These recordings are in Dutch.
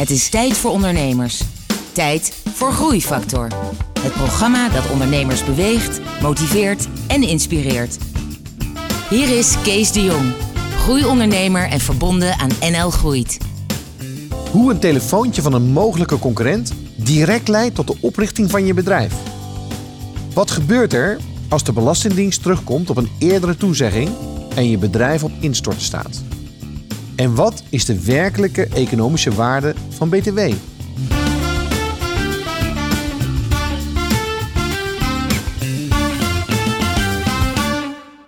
Het is tijd voor ondernemers. Tijd voor Groeifactor. Het programma dat ondernemers beweegt, motiveert en inspireert. Hier is Kees de Jong, groeiondernemer en verbonden aan NL Groeit. Hoe een telefoontje van een mogelijke concurrent direct leidt tot de oprichting van je bedrijf. Wat gebeurt er als de Belastingdienst terugkomt op een eerdere toezegging en je bedrijf op instorten staat? En wat is de werkelijke economische waarde van BTW?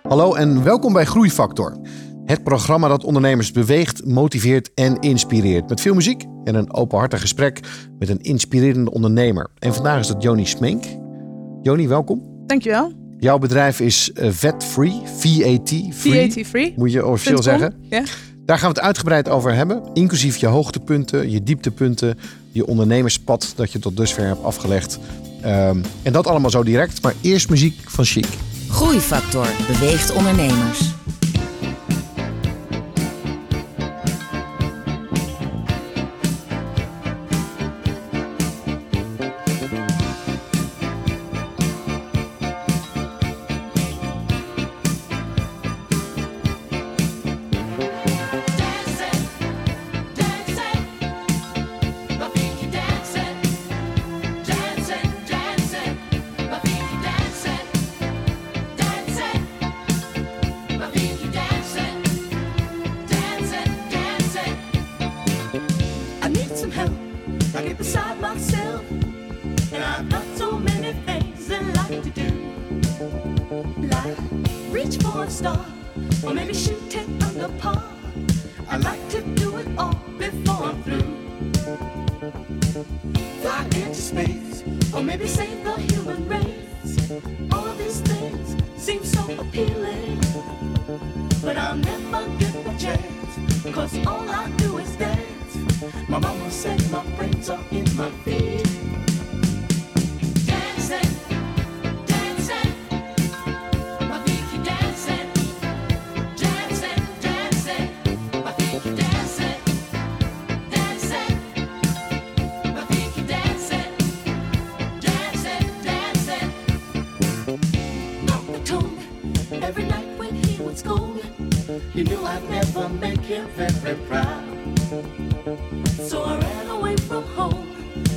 Hallo en welkom bij Groeifactor. Het programma dat ondernemers beweegt, motiveert en inspireert. Met veel muziek en een openhartig gesprek met een inspirerende ondernemer. En vandaag is dat Joni Smink. Joni, welkom. Dankjewel. Jouw bedrijf is uh, VAT-free, VAT-free. VAT-free. Moet je officieel zeggen. Ja. Daar gaan we het uitgebreid over hebben. Inclusief je hoogtepunten, je dieptepunten, je ondernemerspad dat je tot dusver hebt afgelegd. Ehm, en dat allemaal zo direct. Maar eerst muziek van Chic. Groeifactor beweegt ondernemers. Never make him very proud. So I ran away from home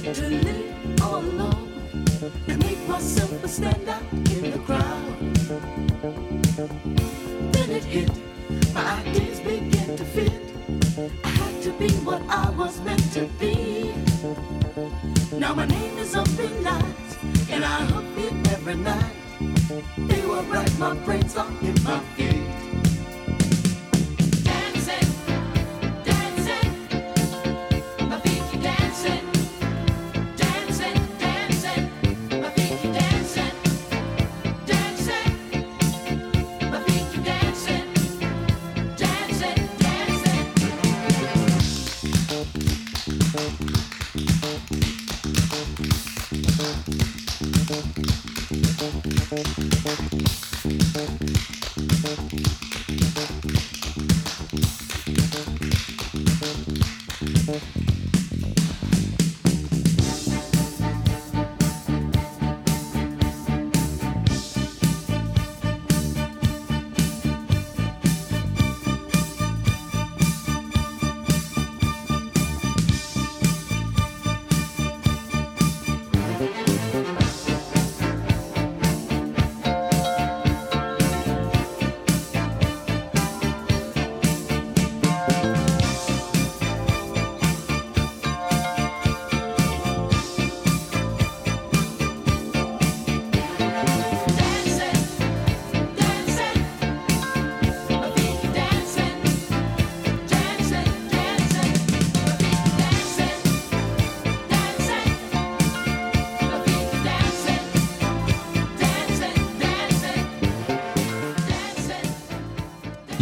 to live all alone and make myself a standout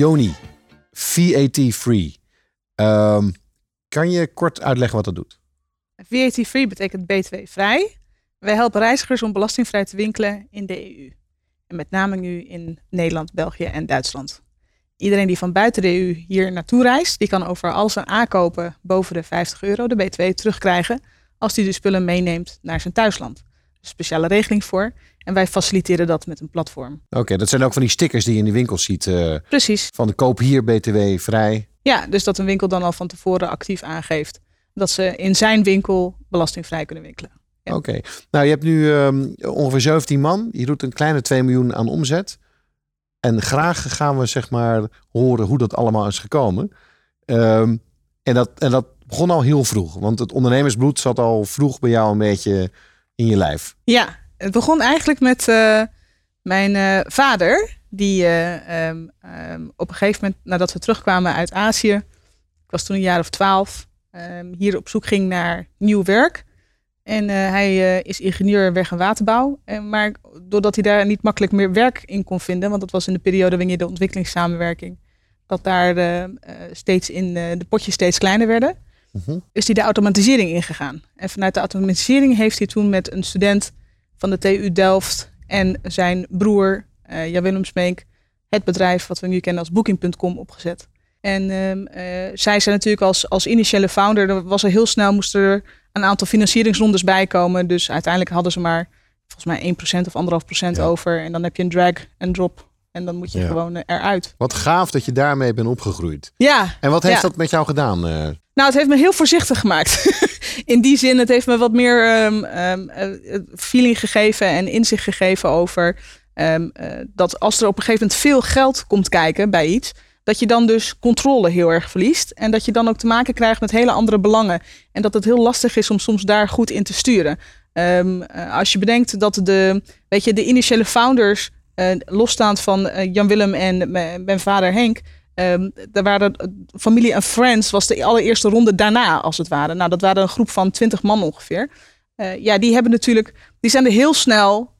Joni, VAT-free. Ehm, kan je kort uitleggen wat dat doet? VAT-free betekent BTW-vrij. Wij helpen reizigers om belastingvrij te winkelen in de EU. En met name nu in Nederland, België en Duitsland. iedereen die van buiten de EU hier naartoe reist, die kan over al zijn aankopen boven de 50 euro de BTW terugkrijgen als hij de spullen meeneemt naar zijn thuisland. Speciale regeling voor. En wij faciliteren dat met een platform. Oké, dat zijn ook van die stickers die je in de winkel ziet. eh, Precies. van de koop hier BTW vrij. Ja, dus dat een winkel dan al van tevoren actief aangeeft dat ze in zijn winkel belastingvrij kunnen winkelen. Ja. Oké. Nou, je hebt nu ehm, ongeveer 17 man. Je doet een kleine 2 miljoen aan omzet. En graag gaan we zeg maar horen hoe dat allemaal is gekomen. Ehm, en, dat, en dat begon al heel vroeg. Want het ondernemersbloed zat al vroeg bij jou een beetje in je lijf. Ja, het begon eigenlijk met eh, mijn eh, vader. Die eh, ehm, ehm, op een gegeven moment, nadat we terugkwamen uit Azië, ik was toen een jaar of twaalf, ehm, hier op zoek ging naar nieuw werk. En hij is ingenieur weg- en waterbouw. En, maar doordat hij daar niet makkelijk meer werk in kon vinden, want dat was in de periode wanneer de ontwikkelingssamenwerking, dat daar steeds in de potjes steeds kleiner werden Mhm. is hij de automatisering ingegaan. En vanuit de automatisering heeft hij toen met een student van de TU Delft en zijn broer eh Jan Willem Smeek het bedrijf wat we nu kennen als Booking.com opgezet. En ehm, eh, zij zijn natuurlijk als, als initiële founder, er was er heel snel, moesten er een aantal financieringsrondes bij komen. Dus uiteindelijk hadden ze maar volgens mij 1% of 1,5% Ja. over. En dan heb je een drag en drop. En dan moet je Ja. gewoon eh, eruit. Wat gaaf dat je daarmee bent opgegroeid. Ja, En wat heeft Ja. dat met jou gedaan? Nou, het heeft me heel voorzichtig gemaakt. In die zin, het heeft me wat meer ehm, ehm, eh, feeling gegeven en inzicht gegeven over ehm, eh, dat als er op een gegeven moment veel geld komt kijken bij iets, dat je dan dus controle heel erg verliest. En dat je dan ook te maken krijgt met hele andere belangen. En dat het heel lastig is om soms daar goed in te sturen. Eh, als je bedenkt dat de, weet je, de initiële founders, eh, losstaand van Jan Willem en mijn vader Henk, Ehm daar waren eh, familie en friends was de allereerste ronde daarna, als het ware. Nou, dat waren een groep van twintig man ongeveer. Eh, ja, die hebben natuurlijk, die zijn er heel snel,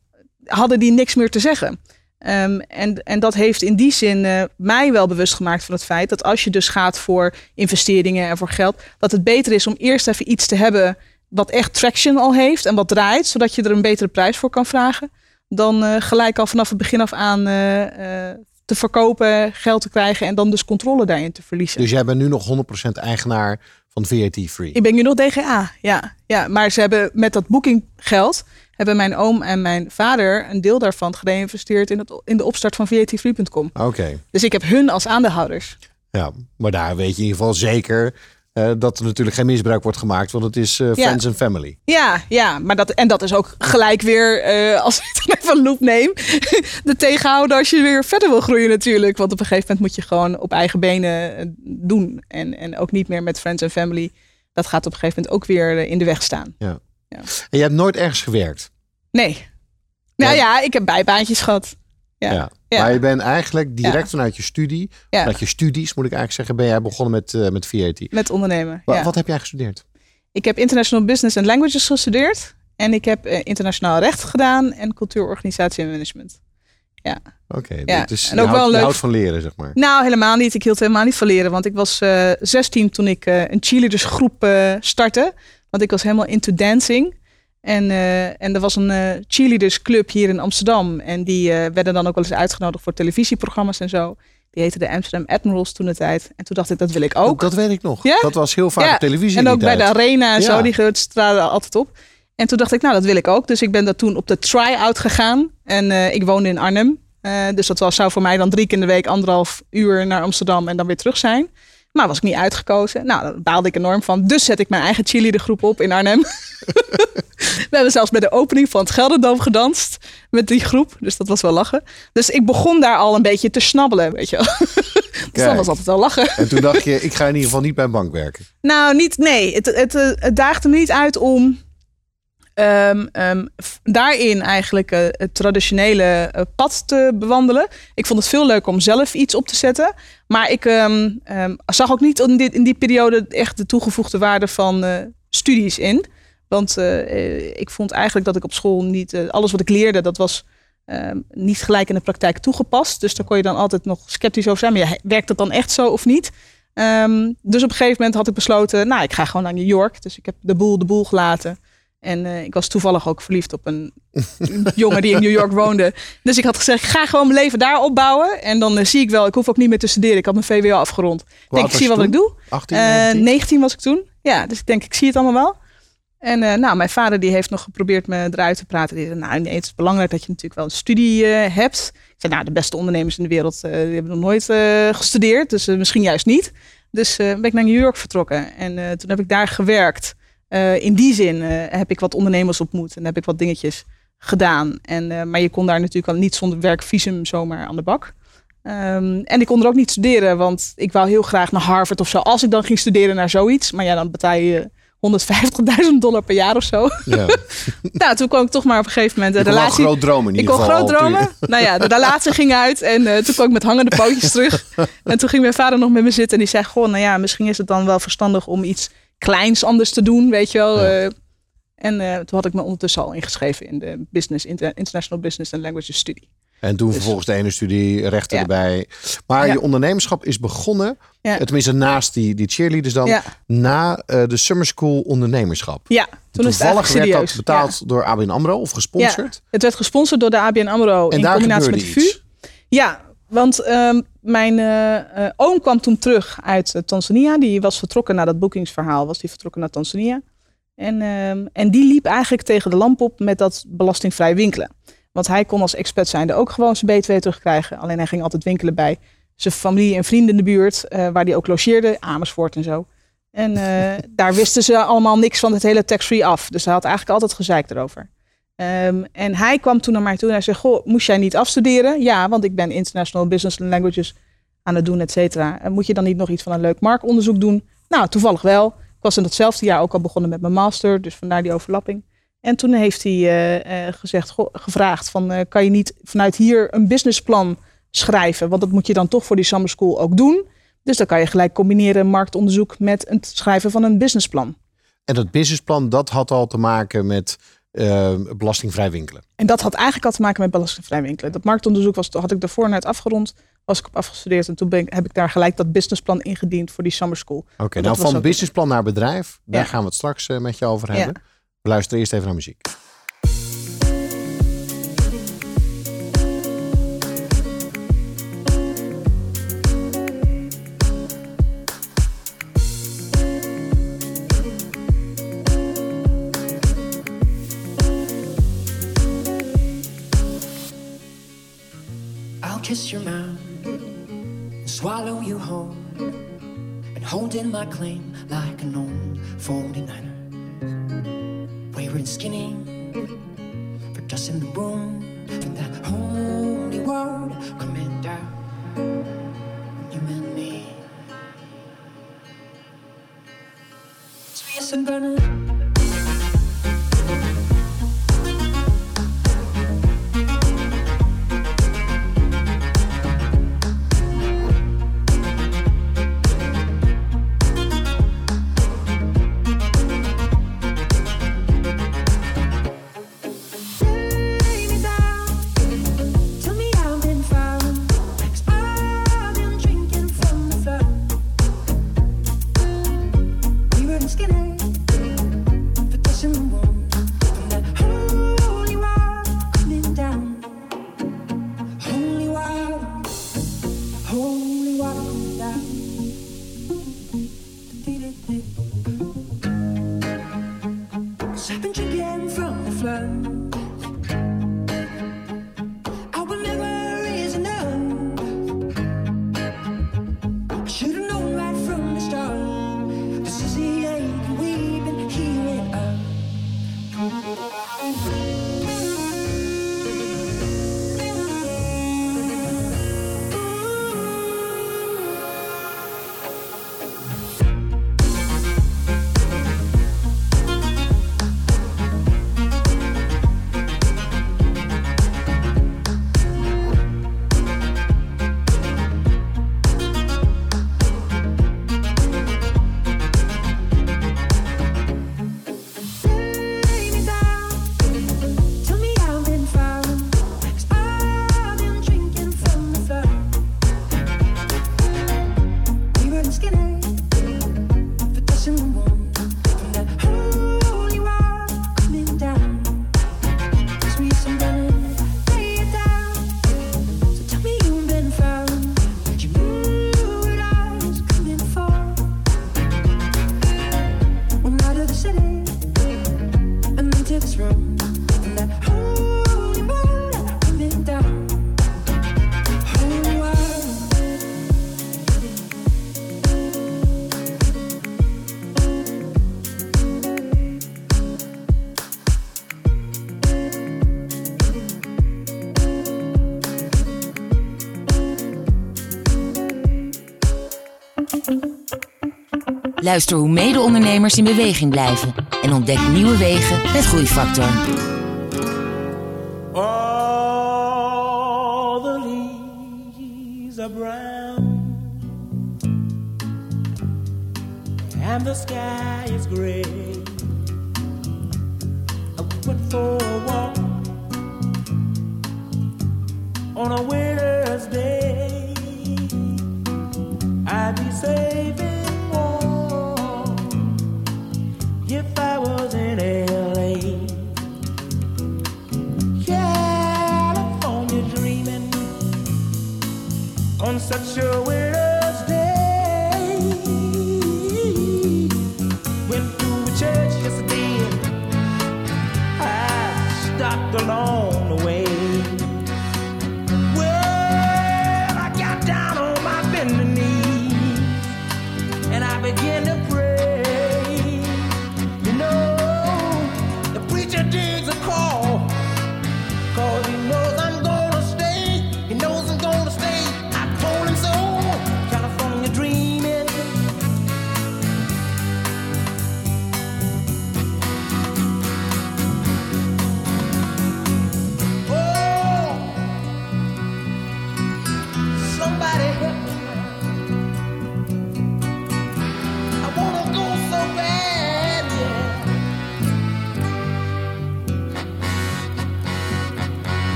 hadden die niks meer te zeggen. Ehm, en, en dat heeft in die zin eh, mij wel bewust gemaakt van het feit dat als je dus gaat voor investeringen en voor geld, dat het beter is om eerst even iets te hebben wat echt traction al heeft en wat draait, zodat je er een betere prijs voor kan vragen, dan gelijk al vanaf het begin af aan te verkopen, geld te krijgen en dan dus controle daarin te verliezen. Dus jij bent nu nog 100% eigenaar van VAT Free. Ik ben nu nog DGA, ja. ja. Maar ze hebben met dat bookinggeld, hebben mijn oom en mijn vader een deel daarvan geïnvesteerd in, het, in de opstart van vatfree.com. Oké. Dus ik heb hun als aandeelhouders. Ja, maar daar weet je in ieder geval zeker eh, dat er natuurlijk geen misbruik wordt gemaakt, want het is eh, Ja. friends and family. Ja, ja, maar dat, en dat is ook gelijk weer, eh, als ik even een loop neem, de tegenhouden als je weer verder wil groeien natuurlijk. Want op een gegeven moment moet je gewoon op eigen benen doen. En, en ook niet meer met friends en family. Dat gaat op een gegeven moment ook weer in de weg staan. En je hebt nooit ergens gewerkt. Nee. Nou Ja. ja, ik heb bijbaantjes gehad. Ja. Ja. Ja. Maar je bent eigenlijk direct Ja. vanuit je studie, Ja. vanuit je studies moet ik eigenlijk zeggen, ben jij begonnen met, eh, met VAT. Met ondernemen. Wa- ja. Wat heb jij gestudeerd? Ik heb International Business and Languages gestudeerd. En ik heb eh, internationaal recht gedaan en cultuur, organisatie en management. Oké, Ja, dus en ook wel houdt, leuk- houdt van leren, zeg maar. Nou, helemaal niet. Ik hield helemaal niet van leren. Want ik was eh 16 toen ik eh, een cheerleadersgroep eh startte. Want ik was helemaal into dancing. En, eh, en er was een eh cheerleadersclub hier in Amsterdam. En die eh, werden dan ook wel eens uitgenodigd voor televisieprogramma's en zo. Die heette de Amsterdam Admirals toen de tijd. En toen dacht ik, dat wil ik ook. Dat weet ik nog. Ja? Dat was heel vaak Ja, op televisie. En ook bij de arena en Ja. zo, die traden altijd op. En toen dacht ik, nou, dat wil ik ook. Dus ik ben daar toen op de try-out gegaan. En ik woonde in Arnhem. Dus dat was, zou voor mij dan drie keer in de week anderhalf uur naar Amsterdam en dan weer terug zijn. Maar was ik niet uitgekozen. Nou, daar baalde ik enorm van. Dus zet ik mijn eigen cheerleadergroep op in Arnhem. We hebben zelfs bij de opening van het Gelderdoom gedanst met die groep. Dus dat was wel lachen. Dus ik begon daar al een beetje te snabbelen, weet je wel. dus Kijk. dat was altijd wel lachen. En toen dacht je, ik ga in ieder geval niet bij een bank werken. Nou, niet, nee. Het, het, eh, het daagde me niet uit om ehm, ehm, daarin eigenlijk eh, het traditionele eh, pad te bewandelen. Ik vond het veel leuker om zelf iets op te zetten. Maar ik ehm, zag ook niet in, die periode echt de toegevoegde waarde van eh, studies in. Want ik vond eigenlijk dat ik op school niet... alles wat ik leerde, dat was... niet gelijk in de praktijk toegepast. Dus daar kon je dan altijd nog sceptisch over zijn. Maar werkt dat dan echt zo of niet? Dus op een gegeven moment had ik besloten, nou, ik ga gewoon naar New York. Dus ik heb de boel de boel gelaten. En eh, ik was toevallig ook verliefd op een jongen die in New York woonde. Dus ik had gezegd, ik ga gewoon mijn leven daar opbouwen. En dan eh, zie ik wel, ik hoef ook niet meer te studeren. Ik had mijn VWO afgerond. Ik denk, ik zie wat ik doe. 18, Eh 19? 19 was ik toen. Ja, dus ik denk, ik zie het allemaal wel. En eh, nou, mijn vader die heeft nog geprobeerd me eruit te praten. Die zei, nou nee, het is belangrijk dat je natuurlijk wel een studie hebt. Ik zei, nou, de beste ondernemers in de wereld die hebben nog nooit gestudeerd. Dus misschien juist niet. Dus ben ik naar New York vertrokken. En toen heb ik daar gewerkt. Eh, in die zin eh, heb ik wat ondernemers ontmoet. En heb ik wat dingetjes gedaan. En, eh, maar je kon daar natuurlijk al niet zonder werkvisum zomaar aan de bak. Ehm, en ik kon er ook niet studeren, want ik wou heel graag naar Harvard of zo. Als ik dan ging studeren naar zoiets. Maar ja, dan betaal je 150.000 dollar per jaar of zo. Ja. nou, toen kwam ik toch maar op een gegeven moment de relatie. groot dromen in ik ieder kon geval. groot dromen. Nou ja, de relatie ging uit en toen kwam ik met hangende pootjes terug. En toen ging mijn vader nog met me zitten en die zei: Goh, nou ja, misschien is het dan wel verstandig om iets kleins anders te doen, weet je wel. Ja. Eh, en eh, toen had ik me ondertussen al ingeschreven in de business, Inter- International Business and Languages studie. En toen Dus- vervolgens de ene studie, rechten Ja. erbij. Maar Ja. je ondernemerschap is begonnen, tenminste naast die, die cheerleaders dan, na eh, de Summer School ondernemerschap. Ja, toen Toevallig werd serieus. dat betaald door ABN AMRO of gesponsord. Het werd gesponsord door de ABN AMRO En in combinatie met de VU. Ja, want ehm, mijn eh, eh, oom kwam toen terug uit eh, Tanzania. Die was vertrokken na dat boekingsverhaal. Was die vertrokken naar Tanzania. En, ehm, en die liep eigenlijk tegen de lamp op met dat belastingvrij winkelen. Want hij kon als expat zijnde ook gewoon zijn B2 terugkrijgen. Alleen hij ging altijd winkelen bij zijn familie en vrienden in de buurt. waar hij ook logeerde. Amersfoort en zo. En daar wisten ze allemaal niks van het hele tax-free af. Dus hij had eigenlijk altijd gezeik erover. Ehm, en hij kwam toen naar mij toe en hij zei: Goh, moest jij niet afstuderen? Ja, want ik ben International Business Languages aan het doen, et cetera. Moet je dan niet nog iets van een leuk marktonderzoek doen? Nou, toevallig wel. Ik was in datzelfde jaar ook al begonnen met mijn master, dus vandaar die overlapping. En toen heeft hij eh, eh, gezegd, gevraagd: van, eh, kan je niet vanuit hier een businessplan schrijven? Want dat moet je dan toch voor die summer school ook doen. Dus dan kan je gelijk combineren marktonderzoek met het schrijven van een businessplan. En dat businessplan, dat had al te maken met eh, belastingvrij winkelen. En dat had eigenlijk al te maken met belastingvrij winkelen. Dat marktonderzoek was, had ik daarvoor net afgerond, was ik op afgestudeerd. En toen ben ik, heb ik daar gelijk dat businessplan ingediend voor die summer school. Oké, nou van businessplan naar bedrijf, daar Ja. gaan we het straks eh, met je over hebben. We luisteren eerst even naar muziek. Kiss your mouth and swallow you whole. And hold in my claim like an old 49er. Wayward skinny, for dust in the room. From that holy word coming down. You and me. So yes, I'm Luister hoe mede-ondernemers in beweging blijven en ontdek nieuwe wegen met Groeifactor. All the leaves are brown and the sky is gray. I went for a walk on a winter's day. I'd be safe I was in LA. California dreaming on such a winter's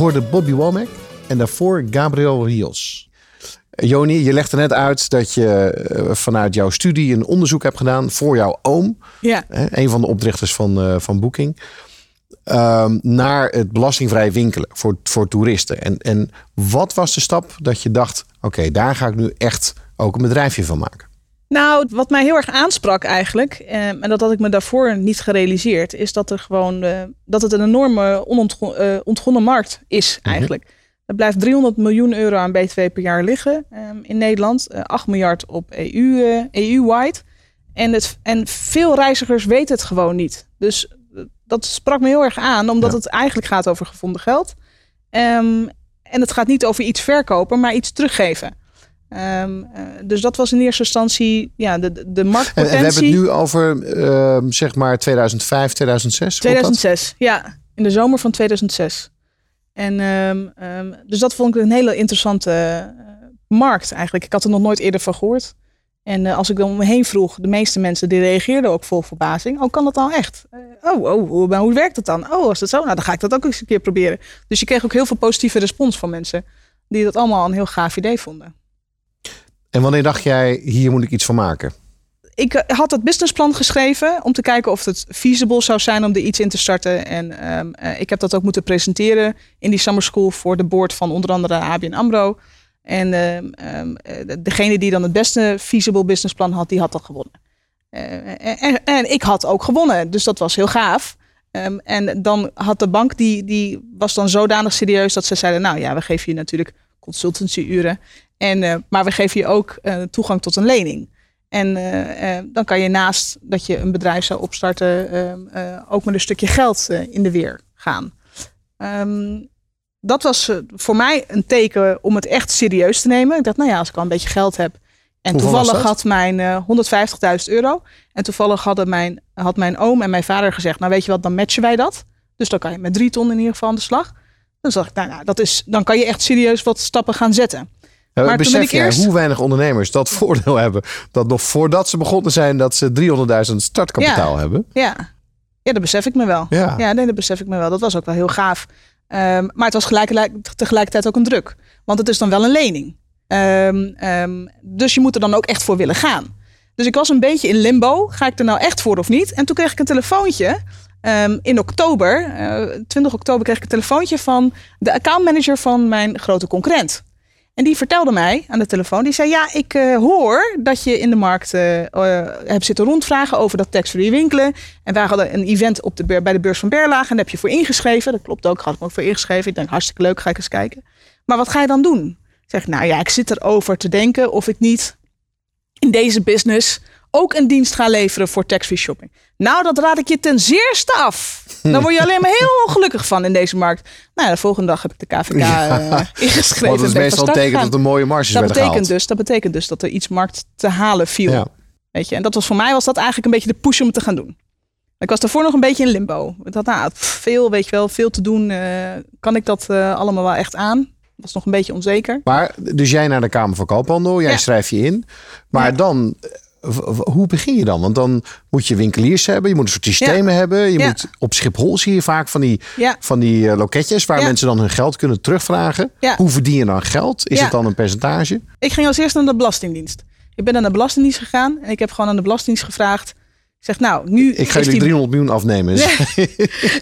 hoorde Bobby Womack en daarvoor Gabriel Rios. Joni, je legde net uit dat je eh, vanuit jouw studie een onderzoek hebt gedaan voor jouw oom. Ja. hè, een van de oprichters van, eh, van Booking. ehm, naar het belastingvrij winkelen voor, voor toeristen. En, en wat was de stap dat je dacht: oké, daar ga ik nu echt ook een bedrijfje van maken? Nou, wat mij heel erg aansprak eigenlijk, eh, en dat had ik me daarvoor niet gerealiseerd, is dat er gewoon eh, dat het een enorme onontgonnen ontgonnen markt is eigenlijk. Er blijft 300 miljoen euro aan BTW per jaar liggen eh, in Nederland, eh, 8 miljard op EU, eh, EU-wide. En, het, en veel reizigers weten het gewoon niet. Dus eh, dat sprak me heel erg aan, omdat Ja. het eigenlijk gaat over gevonden geld. Ehm, en het gaat niet over iets verkopen, maar iets teruggeven. Ehm, eh, dus dat was in eerste instantie ja, de, de- de En, marktpotentie. en we hebben het nu over ehm, zeg maar 2005, 2006. klopt dat? 2006, ja, in de zomer van 2006. En ehm, dus dat vond ik een hele interessante eh, markt eigenlijk. Ik had er nog nooit eerder van gehoord. En eh, als ik dan om me heen vroeg, de meeste mensen die reageerden ook vol verbazing. Oh, kan dat dan echt? Eh, oh, oh hoe, maar hoe werkt dat dan? Oh, is dat zo? Nou, dan ga ik dat ook eens een keer proberen. Dus je kreeg ook heel veel positieve respons van mensen. Die dat allemaal een heel gaaf idee vonden. En wanneer dacht jij, hier moet ik iets van maken? ik eh, had het businessplan geschreven om te kijken of het feasible zou zijn om er iets in te starten. En ehm, eh, ik heb dat ook moeten presenteren in die summer school voor de board van onder andere ABN AMRO. En eh, de- degene die dan het beste feasible businessplan had, die had dat gewonnen. En, en ik had ook gewonnen, dus dat was heel gaaf. En dan had de bank, die, die was dan zodanig serieus dat ze zeiden, nou ja, we geven je natuurlijk consultancyuren. En, eh, maar we geven je ook eh, toegang tot een lening. En eh, dan kan je naast dat je een bedrijf zou opstarten, ehm, eh, ook met een stukje geld in de weer gaan. Ehm, dat was voor mij een teken om het echt serieus te nemen. Ik dacht, nou ja, als ik al een beetje geld heb. En Hoeveel toevallig had mijn eh 150.000 euro. En toevallig hadden mijn, had mijn oom en mijn vader gezegd, nou weet je wat, dan matchen wij dat. Dus dan kan je met drie ton in ieder geval aan de slag. Dan dacht ik, nou, nou dat is, dan kan je echt serieus wat stappen gaan zetten. Maar besef jij eerst- hoe weinig ondernemers dat voordeel hebben? Dat nog voordat ze begonnen zijn, dat ze 300.000 startkapitaal Ja. hebben. Ja. ja, dat besef ik me wel. Ja. Ja, nee, dat besef ik me wel. Dat was ook wel heel gaaf. Ehm, maar het was gelijk, tegelijkertijd ook een druk. Want het is dan wel een lening. Ehm, ehm, dus je moet er dan ook echt voor willen gaan. Dus ik was een beetje in limbo. Ga ik er nou echt voor of niet? En toen kreeg ik een telefoontje. in oktober, eh 20 oktober, kreeg ik een telefoontje van de accountmanager van mijn grote concurrent. En die vertelde mij aan de telefoon, die zei: Ja, ik eh, hoor dat je in de markt eh, eh, hebt zitten rondvragen over dat tax-free winkelen. En wij hadden een event op de, bij de beurs van Berlage en daar heb je voor ingeschreven. Dat klopt ook, had ik me ook voor ingeschreven. Ik denk, hartstikke leuk, ga ik eens kijken. Maar wat ga je dan doen? Zeg ik, nou ja, ik zit erover te denken of ik niet in deze business ook een dienst ga leveren voor tax-free shopping. Nou, dat raad ik je ten zeerste af. Dan word je alleen maar heel ongelukkig van in deze markt. Nou, ja, de volgende dag heb ik de KVK eh, ingeschreven. Want het is meestal teken dat er mooie marges dat betekent, gehaald. dus, dat betekent dus dat er iets markt te halen viel. Ja. Weet je? En dat was voor mij was dat eigenlijk een beetje de push om het te gaan doen. Ik was daarvoor nog een beetje in limbo. Ik dacht, nou, veel, weet je wel, veel te doen. eh, kan ik dat eh, allemaal wel echt aan? was nog een beetje onzeker. Maar, dus jij naar de Kamer van Koophandel, jij Ja. schrijft je in. Maar Ja. dan, hoe begin je dan? Want dan moet je winkeliers hebben, je moet een soort systemen hebben. Je Ja. moet, op Schiphol zie je vaak van die, Ja. van die eh, loketjes waar mensen dan hun geld kunnen terugvragen. Hoe verdien je dan geld? Is het dan een percentage? Ik ging als eerste naar de Belastingdienst. Ik ben naar de Belastingdienst gegaan en ik heb gewoon aan de Belastingdienst gevraagd. Ik zeg, nou, nu Ik ga jullie die 300 miljoen afnemen.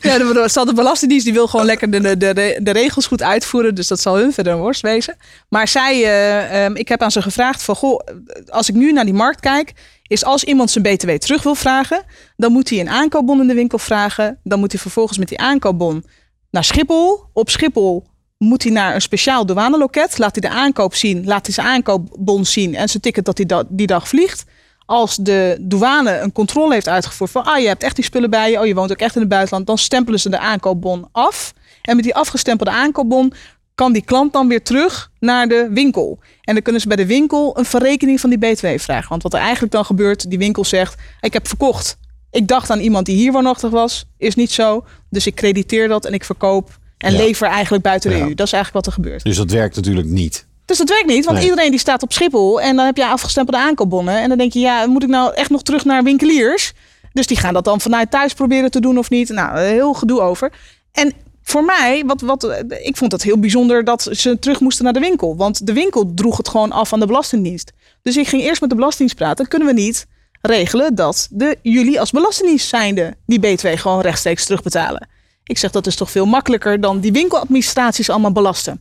Ja, de, Belastingdienst die wil gewoon lekker de, de, de, de regels goed uitvoeren. Dus dat zal hun verder een worst wezen. Maar zij, eh, ehm, ik heb aan ze gevraagd van... Goh, als ik nu naar die markt kijk... is als iemand zijn BTW terug wil vragen... dan moet hij een aankoopbon in de winkel vragen. Dan moet hij vervolgens met die aankoopbon naar Schiphol. Op Schiphol moet hij naar een speciaal douaneloket. Laat hij de aankoop zien. Laat hij zijn aankoopbon zien. En zijn ticket dat hij da- die dag vliegt als de douane een controle heeft uitgevoerd van ah, je hebt echt die spullen bij je, oh, je woont ook echt in het buitenland, dan stempelen ze de aankoopbon af. En met die afgestempelde aankoopbon kan die klant dan weer terug naar de winkel. En dan kunnen ze bij de winkel een verrekening van die BTW vragen. Want wat er eigenlijk dan gebeurt, die winkel zegt, ik heb verkocht. Ik dacht aan iemand die hier woonachtig was, is niet zo. Dus ik crediteer dat en ik verkoop en Ja. lever eigenlijk buiten de Ja. EU. Dat is eigenlijk wat er gebeurt. Dus dat werkt natuurlijk niet. Dus dat werkt niet, want Nee. iedereen die staat op Schiphol en dan heb je afgestempelde aankoopbonnen. En dan denk je, ja, moet ik nou echt nog terug naar winkeliers? Dus die gaan dat dan vanuit thuis proberen te doen of niet. Nou, heel gedoe over. En voor mij, wat, wat, ik vond het heel bijzonder dat ze terug moesten naar de winkel. Want de winkel droeg het gewoon af aan de Belastingdienst. Dus ik ging eerst met de Belastingdienst praten. Kunnen we niet regelen dat de, jullie als Belastingdienst zijnde die BTW gewoon rechtstreeks terugbetalen? Ik zeg, dat is toch veel makkelijker dan die winkeladministraties allemaal belasten.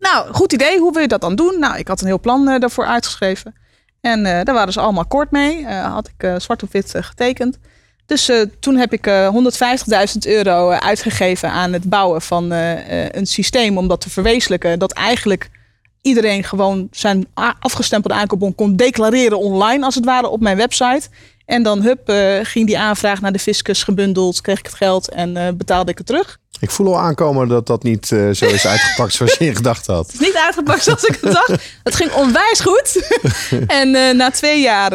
Nou, goed idee. Hoe wil je dat dan doen? Nou, ik had een heel plan eh, daarvoor uitgeschreven. En eh, daar waren ze allemaal akkoord mee. Eh, had ik zwart op wit getekend. Dus toen heb ik eh 150.000 euro uitgegeven aan het bouwen van een systeem om dat te verwezenlijken. Dat eigenlijk iedereen gewoon zijn afgestempelde aankoopbon kon declareren online, als het ware, op mijn website. En dan hup, eh, ging die aanvraag naar de fiscus gebundeld, kreeg ik het geld en eh, betaalde ik het terug. Ik voel al aankomen dat dat niet eh, zo is uitgepakt zoals je in gedacht had. Het is niet uitgepakt zoals ik het dacht. Het ging onwijs goed. en na twee jaar,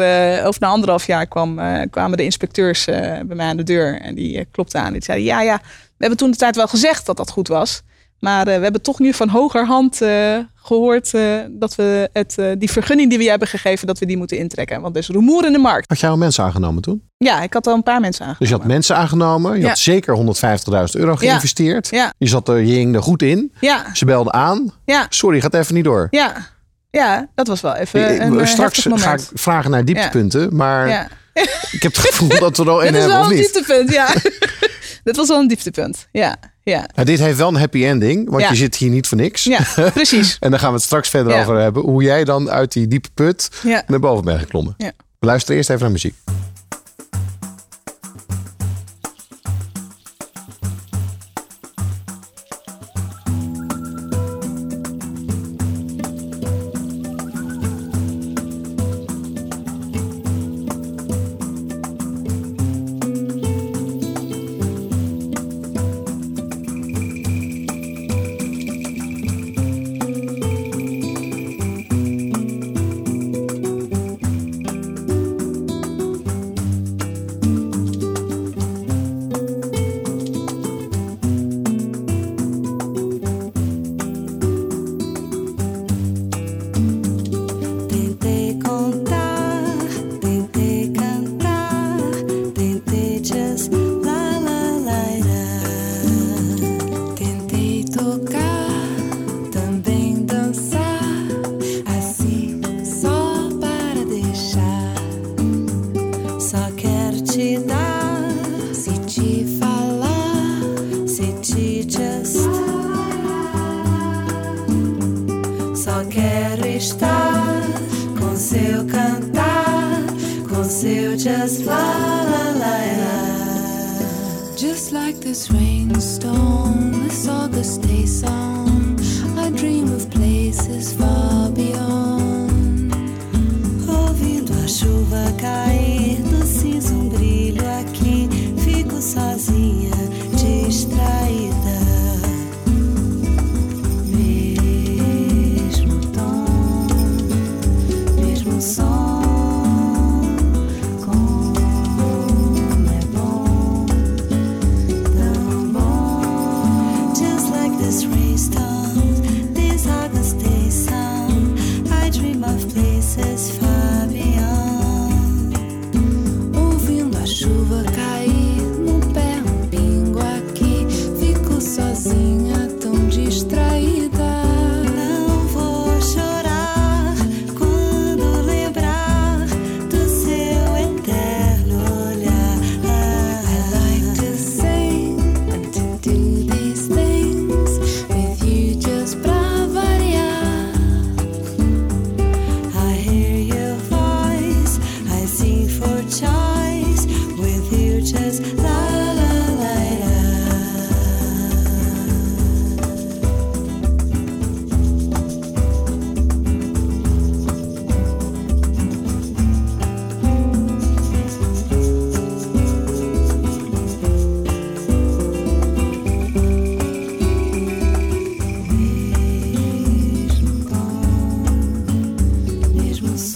of na anderhalf jaar, kwam, kwamen de inspecteurs bij mij aan de deur. En die klopten aan. Die zeiden, ja, ja, we hebben toen de tijd wel gezegd dat dat goed was. Maar eh, we hebben toch nu van hogerhand eh, gehoord eh, dat we het, die vergunning die we hebben gegeven, dat we die moeten intrekken. Want er is rumoer in de markt. Had jij al mensen aangenomen toen? Ja, ik had al een paar mensen aangenomen. Dus je had mensen aangenomen. Je had zeker 150.000 euro geïnvesteerd. Ja. Je, zat er, je hing er goed in. Ze belden aan. Sorry, gaat even niet door. Ja, ja dat was wel even een Straks ga ik vragen naar dieptepunten. Maar ik heb het gevoel dat we er al in hebben, of? Dit wel een dieptepunt, ja. Was wel een dieptepunt, ja. Ja. Nou, dit heeft wel een happy ending, want je zit hier niet voor niks. Ja, precies. en daar gaan we het straks verder over hebben. Hoe jij dan uit die diepe put naar boven bent geklommen. We luisteren eerst even naar muziek. mesmo assim.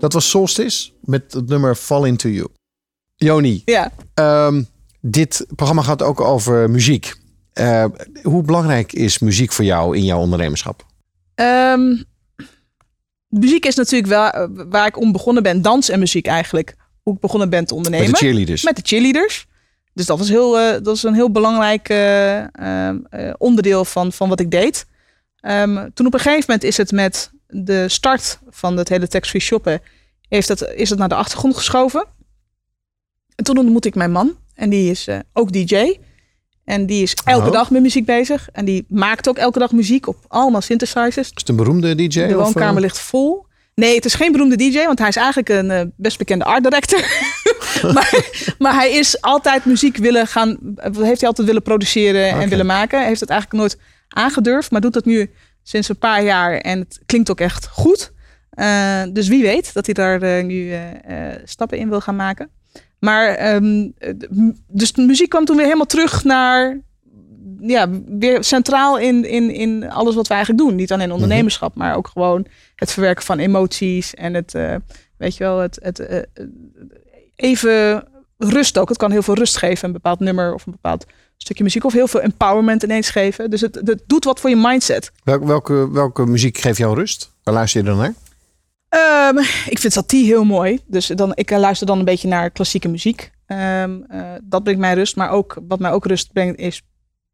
Dat was Solstice met het nummer Fall Into You. Joni, Ja. ehm, dit programma gaat ook over muziek. Eh, hoe belangrijk is muziek voor jou in jouw ondernemerschap? Ehm, muziek is natuurlijk wel eh, waar ik om begonnen ben. Dans en muziek eigenlijk. Hoe ik begonnen ben te ondernemen. Met de cheerleaders. Met de cheerleaders. Dus dat was, heel, eh, dat is een heel belangrijk eh, ehm, eh, onderdeel van, van wat ik deed. Toen op een gegeven moment is het met de start van het hele tax-free shoppen... Heeft het, is het naar de achtergrond geschoven. En toen ontmoette ik mijn man. En die is eh, ook DJ. En die is elke Oh. dag met muziek bezig. En die maakt ook elke dag muziek op allemaal synthesizers. Is het een beroemde DJ? De woonkamer eh? ligt vol. Nee, het is geen beroemde DJ, want hij is eigenlijk een eh, best bekende art director. maar, maar hij is altijd muziek willen gaan, heeft hij altijd willen produceren en willen maken. Hij heeft het eigenlijk nooit aangedurfd, maar doet dat nu sinds een paar jaar en het klinkt ook echt goed. Eh, dus wie weet dat hij daar eh, nu eh, stappen in wil gaan maken. Maar ehm, eh, dus de muziek kwam toen weer helemaal terug naar ja, weer centraal in, in, in alles wat we eigenlijk doen. Niet alleen ondernemerschap, maar ook gewoon het verwerken van emoties en het, weet je wel, het, het even rust ook. Het kan heel veel rust geven, een bepaald nummer of een bepaald stukje muziek of heel veel empowerment ineens geven. Dus het, het doet wat voor je mindset. Welke, welke, welke muziek geeft jou rust? Waar luister je dan naar? Ehm, ik vind satie heel mooi. Dus dan, ik eh, luister dan een beetje naar klassieke muziek. Ehm, eh, dat brengt mij rust. Maar ook, wat mij ook rust brengt is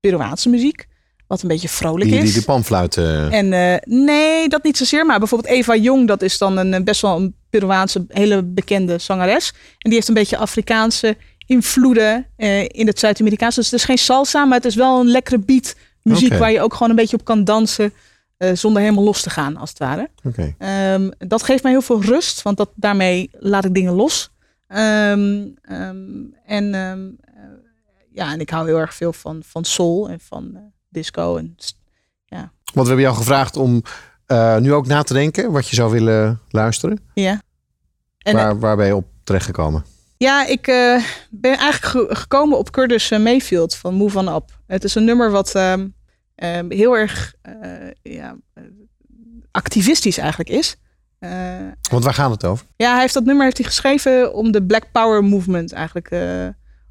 Peruaanse muziek. Wat een beetje vrolijk Die, is. die, panfluiten. En eh, nee, dat niet zozeer. Maar bijvoorbeeld Eva Jong, dat is dan een best wel een Peruaanse hele bekende zangeres. En die heeft een beetje Afrikaanse invloeden eh, in het Zuid-Amerikaanse. Dus het is geen salsa, maar het is wel een lekkere beat muziek waar je ook gewoon een beetje op kan dansen. eh, zonder helemaal los te gaan, als het ware. Ehm, dat geeft mij heel veel rust, want dat, daarmee laat ik dingen los. Ehm, ehm, en, eh, ja, en ik hou heel erg veel van, van soul en van disco. En, s- Want we hebben jou gevraagd om nu ook na te denken wat je zou willen luisteren. ja. En, waar, waar ben je op terechtgekomen? Ja, ik eh, ben eigenlijk ge- gekomen op Curtis Mayfield van Move On Up. Het is een nummer wat ehm, ehm, heel erg eh, ja, eh, activistisch eigenlijk is. Want waar gaat het over? ja, hij heeft dat nummer heeft hij geschreven om de Black Power Movement eigenlijk,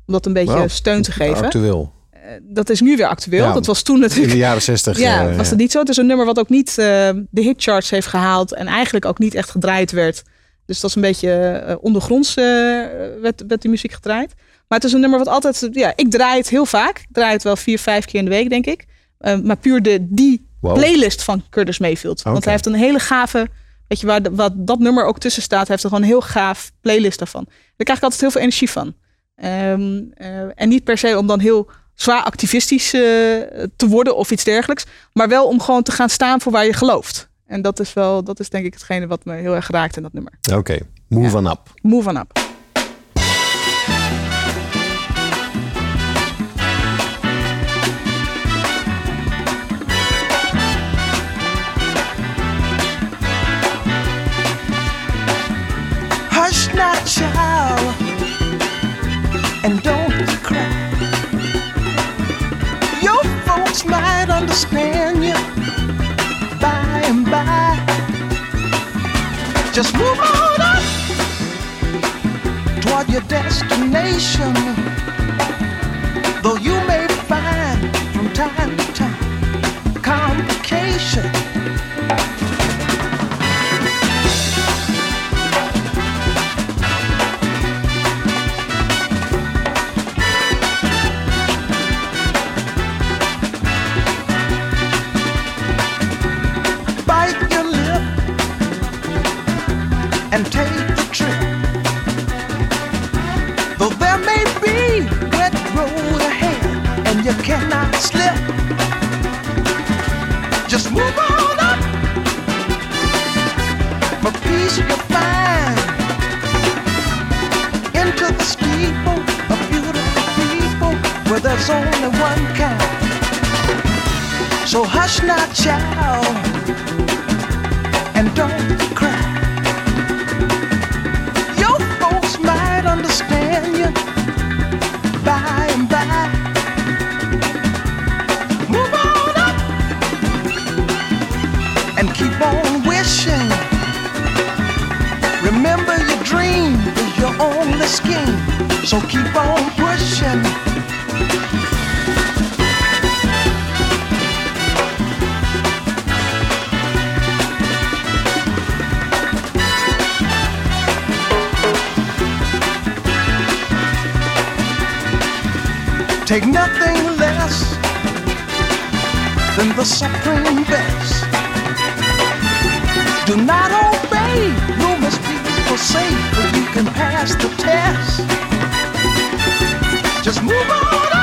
om dat een beetje Wow. steun te geven. Actueel. Dat is nu weer actueel. Ja, dat was toen In natuurlijk. de jaren zestig. Ja, was dat niet zo? Het is een nummer wat ook niet de hitcharts heeft gehaald en eigenlijk ook niet echt gedraaid werd. Dus dat is een beetje eh, ondergronds eh, werd, werd die muziek gedraaid. Maar het is een nummer wat altijd, ja, ik draai het heel vaak. Ik draai het wel vier, vijf keer in de week, denk ik. Eh, maar puur de, die Wow. playlist van Curtis Mayfield. Want hij heeft een hele gave, weet je waar de- wat dat nummer ook tussen staat, hij heeft er gewoon een heel gaaf playlist daarvan. Daar krijg ik altijd heel veel energie van. Ehm, eh, en niet per se om dan heel zwaar activistisch eh, te worden of iets dergelijks. Maar wel om gewoon te gaan staan voor waar je gelooft. En dat is wel, dat is denk ik hetgene wat me heel erg raakt in dat nummer. Oké, move Ja. on up. Move on up. Hush not, child, and don't cry. Your folks might understand Just move on up toward your destination. Though you may find from time to time complication. And take the trip. Though there may be wet road ahead and you cannot slip, just move on up. For peace you'll find into the steeple of beautiful people where there's only one kind. So hush not, child, and don't so keep on pushing. Take nothing less than the supreme best. Do not obey rumors people say, but you can pass the test. Just move on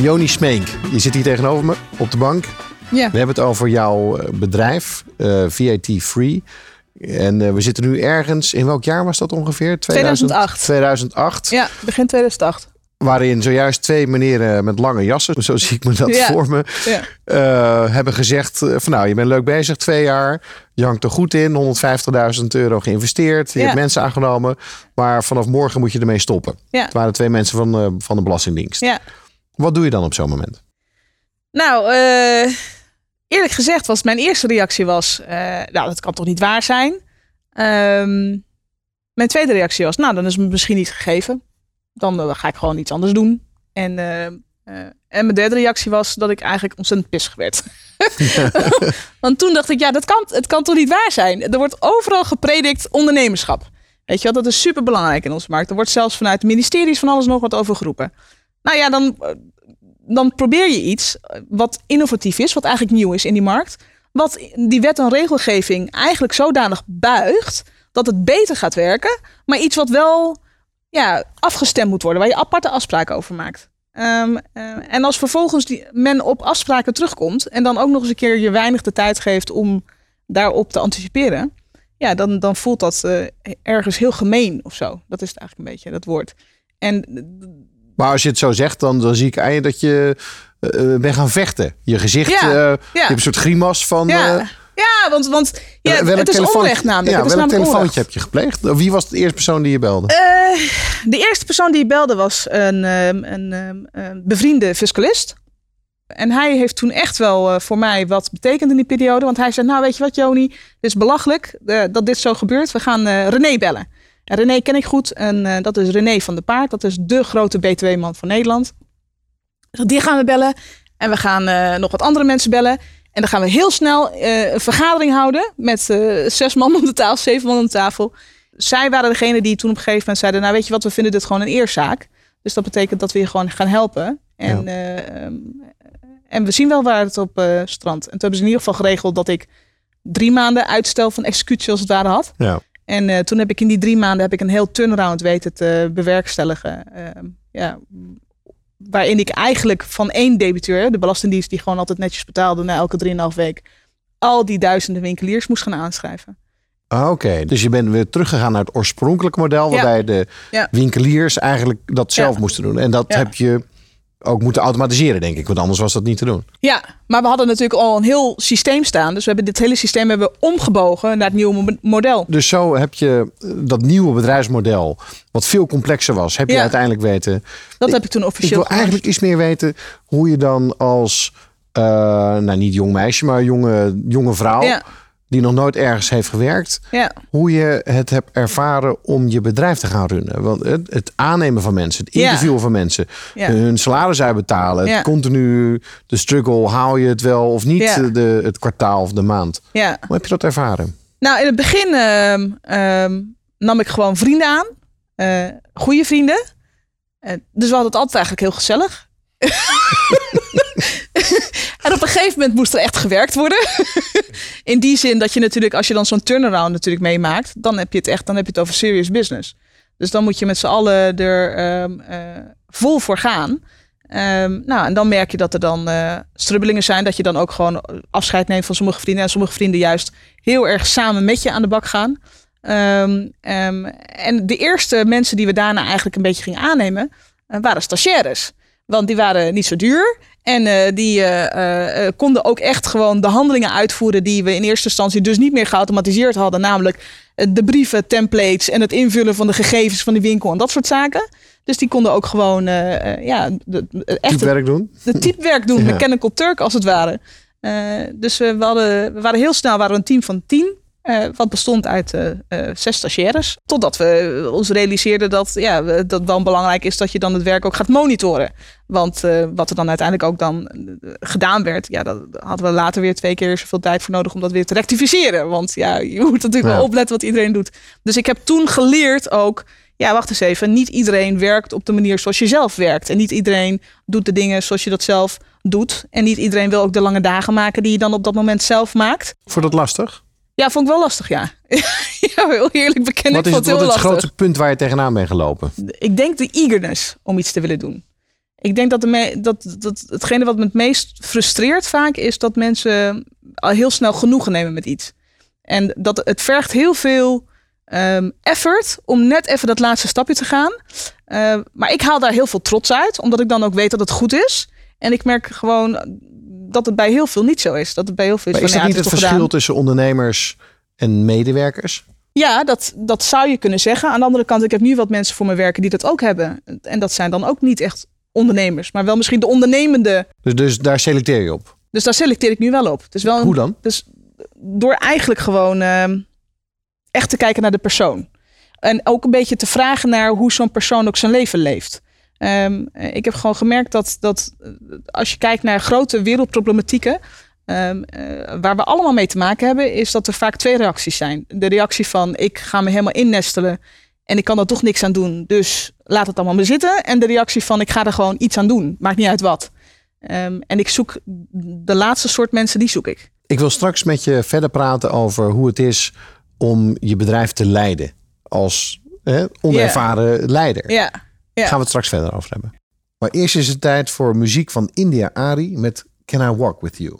Joni Smeek, je zit hier tegenover me op de bank. Ja. We hebben het over jouw eh, bedrijf, eh VAT Free. En eh, we zitten nu ergens, in welk jaar was dat ongeveer? 2008. 2008. Ja, begin 2008. Waarin zojuist twee meneren met lange jassen, zo zie ik me dat Ja. voor me, Ja. hebben gezegd van nou, je bent leuk bezig, twee jaar. Je hangt er goed in, 150.000 euro geïnvesteerd. Je Ja. hebt mensen aangenomen, maar vanaf morgen moet je ermee stoppen. Ja. Het waren twee mensen van, van de Belastingdienst. Ja. Wat doe je dan op zo'n moment? Nou, eh, eerlijk gezegd was mijn eerste reactie was, eh, nou, dat kan toch niet waar zijn. Ehm, mijn tweede reactie was, nou, dan is het me misschien niet gegeven. Dan eh, ga ik gewoon iets anders doen. En, en mijn derde reactie was dat ik eigenlijk ontzettend pissig werd. Want toen dacht ik, ja, dat kan, het kan toch niet waar zijn. Er wordt overal gepredikt ondernemerschap. Weet je wel, dat is super belangrijk in onze markt. Er wordt zelfs vanuit ministeries van alles nog wat over geroepen. Nou ja, dan, eh, dan probeer je iets wat innovatief is, wat eigenlijk nieuw is in die markt. Wat die wet en regelgeving eigenlijk zodanig buigt dat het beter gaat werken. Maar iets wat wel ja, afgestemd moet worden, waar je aparte afspraken over maakt. Ehm, eh, en als vervolgens die, men op afspraken terugkomt en dan ook nog eens een keer je weinig de tijd geeft om daarop te anticiperen, ja, dan, dan voelt dat eh, ergens heel gemeen of zo. Dat is het eigenlijk een beetje, dat woord. En Maar als je het zo zegt, dan, dan zie ik je dat je eh, bent gaan vechten. Je gezicht, Ja, eh, ja. je hebt een soort grimas van... ja, ja want, want ja, welk het is onrecht namelijk. Ja, het welk namelijk telefoontje onrecht. heb je gepleegd? Wie was de eerste persoon die je belde? De eerste persoon die belde was een, ehm, een, ehm, een bevriende fiscalist. En hij heeft toen echt wel voor mij wat betekend in die periode. Want hij zei, nou weet je wat Joni, dit is belachelijk dat dit zo gebeurt. We gaan René bellen. En René ken ik goed. En eh, dat is René van der Paard. Dat is de grote BTW-man van Nederland. Dus Die gaan we bellen. En we gaan eh, nog wat andere mensen bellen. En dan gaan we heel snel eh, een vergadering houden. Met zes man om de tafel, zeven man om de tafel. Zij waren degene die toen op een gegeven moment zeiden... nou weet je wat, we vinden dit gewoon een eerzaak. Dus dat betekent dat we je gewoon gaan helpen. En, en we zien wel waar het op strandt. En toen hebben ze in ieder geval geregeld dat ik drie maanden uitstel van executie als het ware had. Ja. En eh, toen heb ik in die drie maanden heb ik een heel turnaround weten te bewerkstelligen. Ehm, ja, waarin ik eigenlijk van één debiteur, de Belastingdienst die gewoon altijd netjes betaalde na elke drieënhalf week, al die duizenden winkeliers moest gaan aanschrijven. Ah, Oké, dus je bent weer teruggegaan naar het oorspronkelijke model... Ja. waarbij de Ja. winkeliers eigenlijk dat zelf Ja. moesten doen. En dat heb je ook moeten automatiseren, denk ik. Want anders was dat niet te doen. Ja, maar we hadden natuurlijk al een heel systeem staan. Dus we hebben dit hele systeem hebben we omgebogen naar het nieuwe mo- model. Dus zo heb je eh, dat nieuwe bedrijfsmodel, wat veel complexer was, heb je Ja. uiteindelijk weten. Dat heb ik toen Ik officieel wil gemaakt. eigenlijk iets meer weten hoe je dan als, eh, nou niet jong meisje, maar jonge, jonge vrouw, Ja, die nog nooit ergens heeft gewerkt, ja, hoe je het hebt ervaren om je bedrijf te gaan runnen. Want het, het aannemen van mensen, het Ja. interviewen van mensen, ja. hun salaris uitbetalen, Ja. het continu, de struggle, haal je het wel of niet, Ja. de, het kwartaal of de maand. ja. Hoe heb je dat ervaren? Nou, in het begin ehm, ehm, nam ik gewoon vrienden aan. eh goede vrienden. Eh, dus we hadden het altijd eigenlijk heel gezellig. en op een gegeven moment moest er echt gewerkt worden. in die zin dat je natuurlijk, als je dan zo'n turnaround natuurlijk meemaakt, dan heb je het echt, dan heb je het over serious business. Dus dan moet je met z'n allen er ehm, eh, vol voor gaan. Ehm, nou, en dan merk je dat er dan eh, strubbelingen zijn. Dat je dan ook gewoon afscheid neemt van sommige vrienden. En sommige vrienden juist heel erg samen met je aan de bak gaan. Ehm, en de eerste mensen die we daarna eigenlijk een beetje gingen aannemen, eh, waren stagiaires. Want die waren niet zo duur. En eh, die eh, eh, konden ook echt gewoon de handelingen uitvoeren die we in eerste instantie dus niet meer geautomatiseerd hadden. Namelijk de brieven, templates en het invullen van de gegevens van de winkel en dat soort zaken. Dus die konden ook gewoon ja, de, echt Typewerk doen? de typewerk doen, Ja. mechanical Turk als het ware. Dus we, hadden, we waren heel snel waren een team van tien. Eh, wat bestond uit eh, eh, zes stagiaires. Totdat we ons realiseerden dat, ja, dat wel belangrijk is dat je dan het werk ook gaat monitoren. Want wat er dan uiteindelijk ook dan gedaan werd, ja, dat hadden we later weer twee keer zoveel tijd voor nodig om dat weer te rectificeren. Want ja, je moet natuurlijk Ja. wel opletten wat iedereen doet. Dus ik heb toen geleerd ook, ja, wacht eens even, niet iedereen werkt op de manier zoals je zelf werkt. En niet iedereen doet de dingen zoals je dat zelf doet. En niet iedereen wil ook de lange dagen maken die je dan op dat moment zelf maakt. Vond je dat lastig? Ja, vond ik wel lastig, ja. ja, heel eerlijk bekennen. Wat is het, wat het grootste punt waar je tegenaan bent gelopen? Ik denk de eagerness om iets te willen doen. Ik denk dat, de dat, dat hetgene wat me het meest frustreert vaak is dat mensen al heel snel genoegen nemen met iets. En dat het vergt heel veel ehm, effort om net even dat laatste stapje te gaan. Eh, maar ik haal daar heel veel trots uit, omdat ik dan ook weet dat het goed is. En ik merk gewoon dat het bij heel veel niet zo is. Dat het bij heel veel Maar is van, dat ja, niet het verschil gedaan. tussen ondernemers en medewerkers? Ja, dat, dat zou je kunnen zeggen. Aan de andere kant, ik heb nu wat mensen voor me werken die dat ook hebben. En dat zijn dan ook niet echt ondernemers, maar wel misschien de ondernemende. Dus, dus daar selecteer je op. Dus daar selecteer ik nu wel op. Is wel een- Hoe dan? Dus door eigenlijk gewoon ehm, echt te kijken naar de persoon. En ook een beetje te vragen naar hoe zo'n persoon ook zijn leven leeft. Ehm, eh, ik heb gewoon gemerkt dat, dat eh, als je kijkt naar grote wereldproblematieken, ehm, eh, waar we allemaal mee te maken hebben, is dat er vaak twee reacties zijn. De reactie van ik ga me helemaal innestelen en ik kan er toch niks aan doen, dus laat het allemaal maar zitten. En de reactie van ik ga er gewoon iets aan doen, maakt niet uit wat. Ehm, en ik zoek de laatste soort mensen, die zoek ik. Ik wil straks met je verder praten over hoe het is om je bedrijf te leiden. Als hè, onervaren leider. Ja, ja. Gaan we het straks verder over hebben. Maar eerst is het tijd voor muziek van India Ari met Can I Walk With You.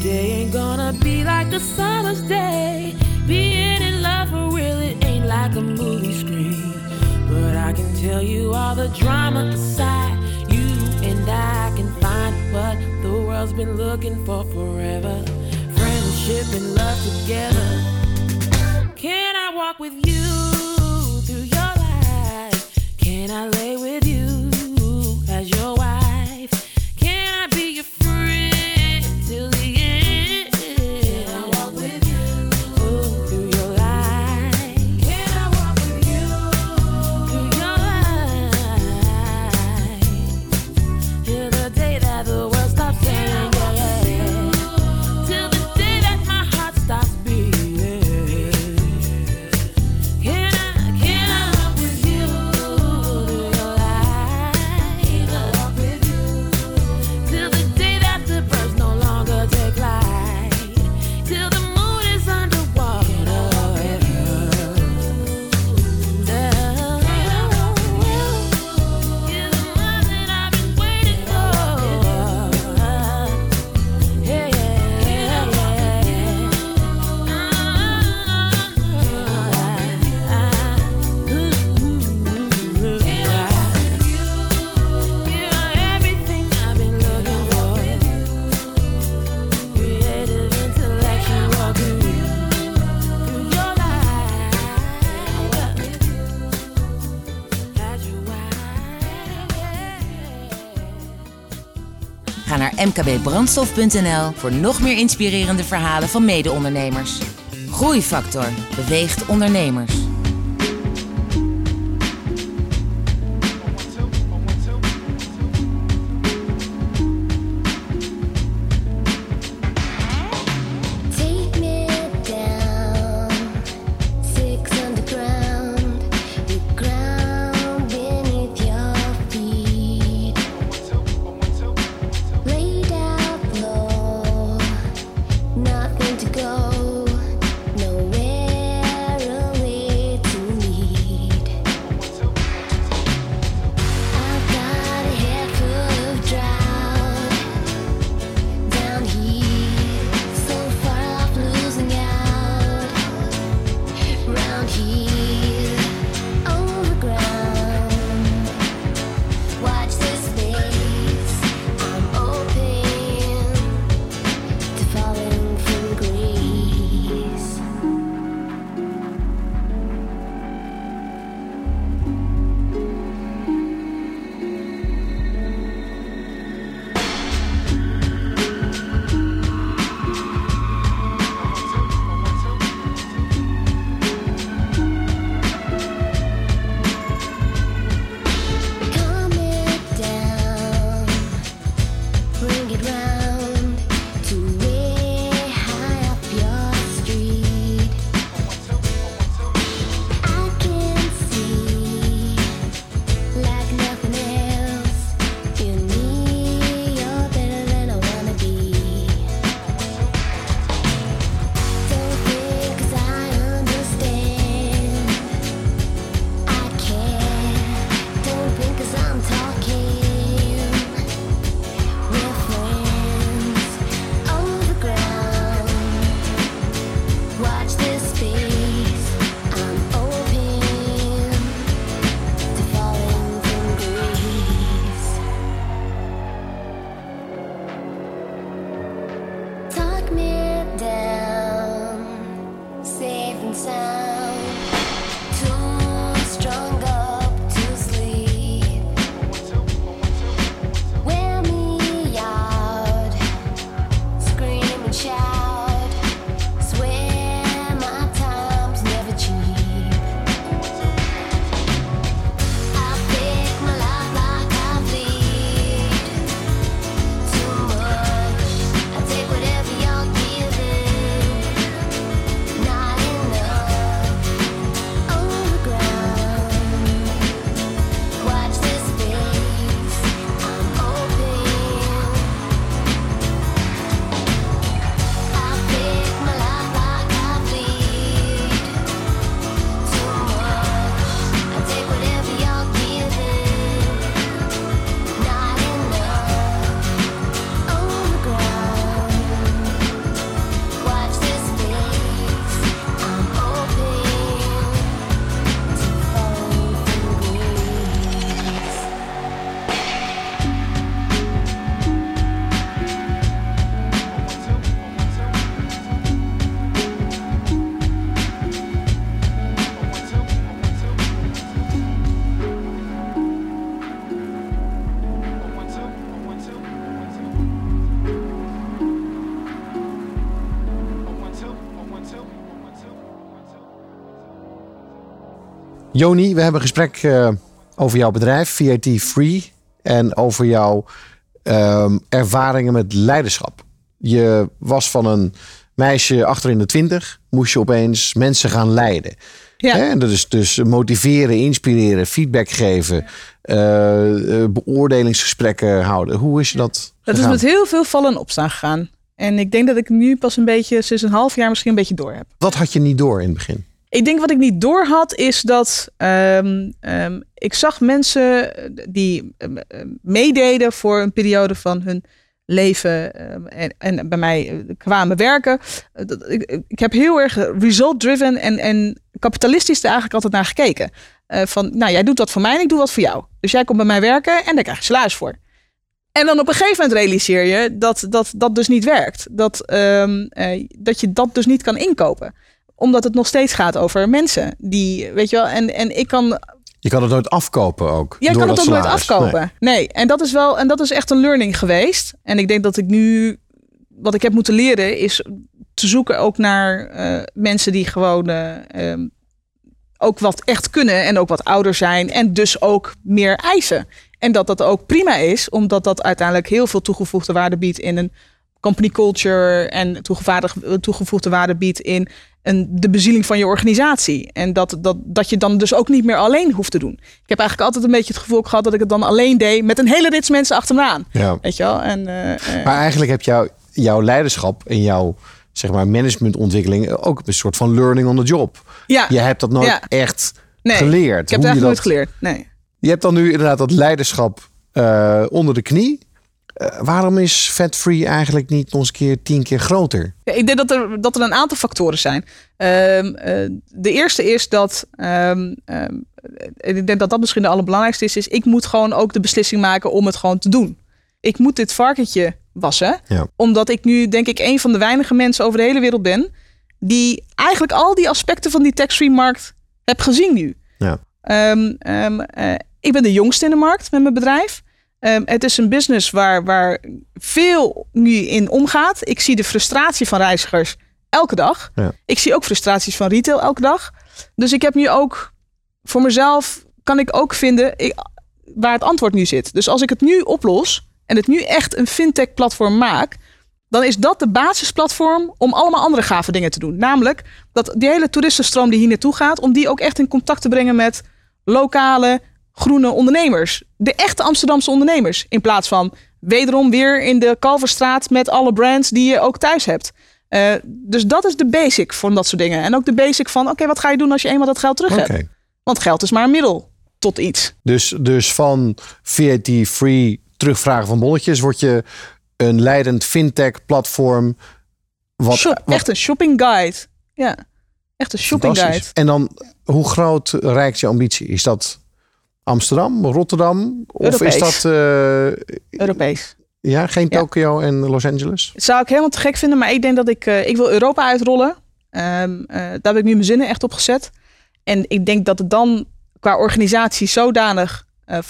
Today ain't gonna be like the summer's day. Being in love for real, it ain't like a movie screen. But I can tell you all the drama aside. You and I can find what the world's been looking for forever. Friendship and love together. Can I walk with you through your life? Can I lay with you? Mkbbrandstof.nl voor nog meer inspirerende verhalen van mede-ondernemers. Groeifactor beweegt ondernemers. Joni, we hebben een gesprek eh, over jouw bedrijf, VAT Free. En over jouw ehm, ervaringen met leiderschap. Je was van een meisje achter in de twintig. Moest je opeens mensen gaan leiden. Ja. Hè? En dat is dus motiveren, inspireren, feedback geven. eh, eh, beoordelingsgesprekken houden. Hoe is je dat Dat is met heel veel vallen en opstaan gegaan. En ik denk dat ik nu pas een beetje, sinds een half jaar misschien een beetje door heb. Wat had je niet door in het begin? Ik denk wat ik niet door had, is dat ehm, ehm, ik zag mensen die ehm, meededen voor een periode van hun leven en, en bij mij eh, kwamen werken. Eh, Ik, ik heb heel erg result-driven en, en kapitalistisch er eigenlijk altijd naar gekeken. Eh, van, nou, jij doet wat voor mij en ik doe wat voor jou. Dus jij komt bij mij werken en daar krijg je salaris voor. En dan op een gegeven moment realiseer je dat dat, dat dus niet werkt. Dat, eh, dat je dat dus niet kan inkopen omdat het nog steeds gaat over mensen. Die, weet je wel, en, en ik kan. Je kan het nooit afkopen ook. Door kan het ook nooit afkopen. Nee. en dat is wel, en dat is echt een learning geweest. En ik denk dat ik nu, wat ik heb moeten leren, is te zoeken ook naar eh, mensen die gewoon eh, ehm, ook wat echt kunnen en ook wat ouder zijn en dus ook meer eisen. En dat dat ook prima is, omdat dat uiteindelijk heel veel toegevoegde waarde biedt in een company culture en toegevoegde waarde biedt in een, de bezieling van je organisatie. En dat, dat, dat je dan dus ook niet meer alleen hoeft te doen. Ik heb eigenlijk altijd een beetje het gevoel gehad dat ik het dan alleen deed met een hele rits mensen achter me aan. Ja. Weet je wel? En, eh, eh, Maar eigenlijk heb jou, jouw leiderschap en jouw zeg maar, managementontwikkeling ook een soort van learning on the job. ja, Je hebt dat nooit Ja. echt nee, geleerd. Ik heb het eigenlijk dat, nooit geleerd. Nee. Je hebt dan nu inderdaad dat leiderschap eh, onder de knie. Eh, waarom is Fat Free eigenlijk niet nog eens een keer tien keer groter? Ja, ik denk dat er, dat er een aantal factoren zijn. Ehm, eh, de eerste is dat, en ik denk dat dat misschien de allerbelangrijkste is, is ik moet gewoon ook de beslissing maken om het gewoon te doen. Ik moet dit varkentje wassen, Ja. omdat ik nu denk ik een van de weinige mensen over de hele wereld ben die eigenlijk al die aspecten van die tax-free markt heb gezien nu. Ja. Eh, ik ben de jongste in de markt met mijn bedrijf. Ehm, het is een business waar, waar veel nu in omgaat. Ik zie de frustratie van reizigers elke dag. Ja. Ik zie ook frustraties van retail elke dag. Dus ik heb nu ook voor mezelf kan ik ook vinden ik- waar het antwoord nu zit. Dus als ik het nu oplos en het nu echt een fintech platform maak, dan is dat de basisplatform om allemaal andere gave dingen te doen. Namelijk dat die hele toeristenstroom die hier naartoe gaat, om die ook echt in contact te brengen met lokale groene ondernemers. De echte Amsterdamse ondernemers. In plaats van wederom weer in de Kalverstraat met alle brands die je ook thuis hebt. Eh, dus dat is de basic van dat soort dingen. En ook de basic van, oké, wat ga je doen als je eenmaal dat geld terug hebt? Want geld is maar een middel tot iets. Dus, dus van VAT-free terugvragen van bonnetjes word je een leidend fintech-platform. Wat, Shop, wat echt een shopping guide. Ja, echt een shopping guide. En dan, hoe groot reikt je ambitie? Is dat Amsterdam, Rotterdam? Of Europees. is dat eh, Europees. ja, geen Ja. Tokio en Los Angeles? Dat zou ik helemaal te gek vinden, maar ik denk dat ik... eh, ik wil Europa uitrollen. Ehm, eh, daar heb ik nu mijn zinnen echt op gezet. En ik denk dat het dan qua organisatie zodanig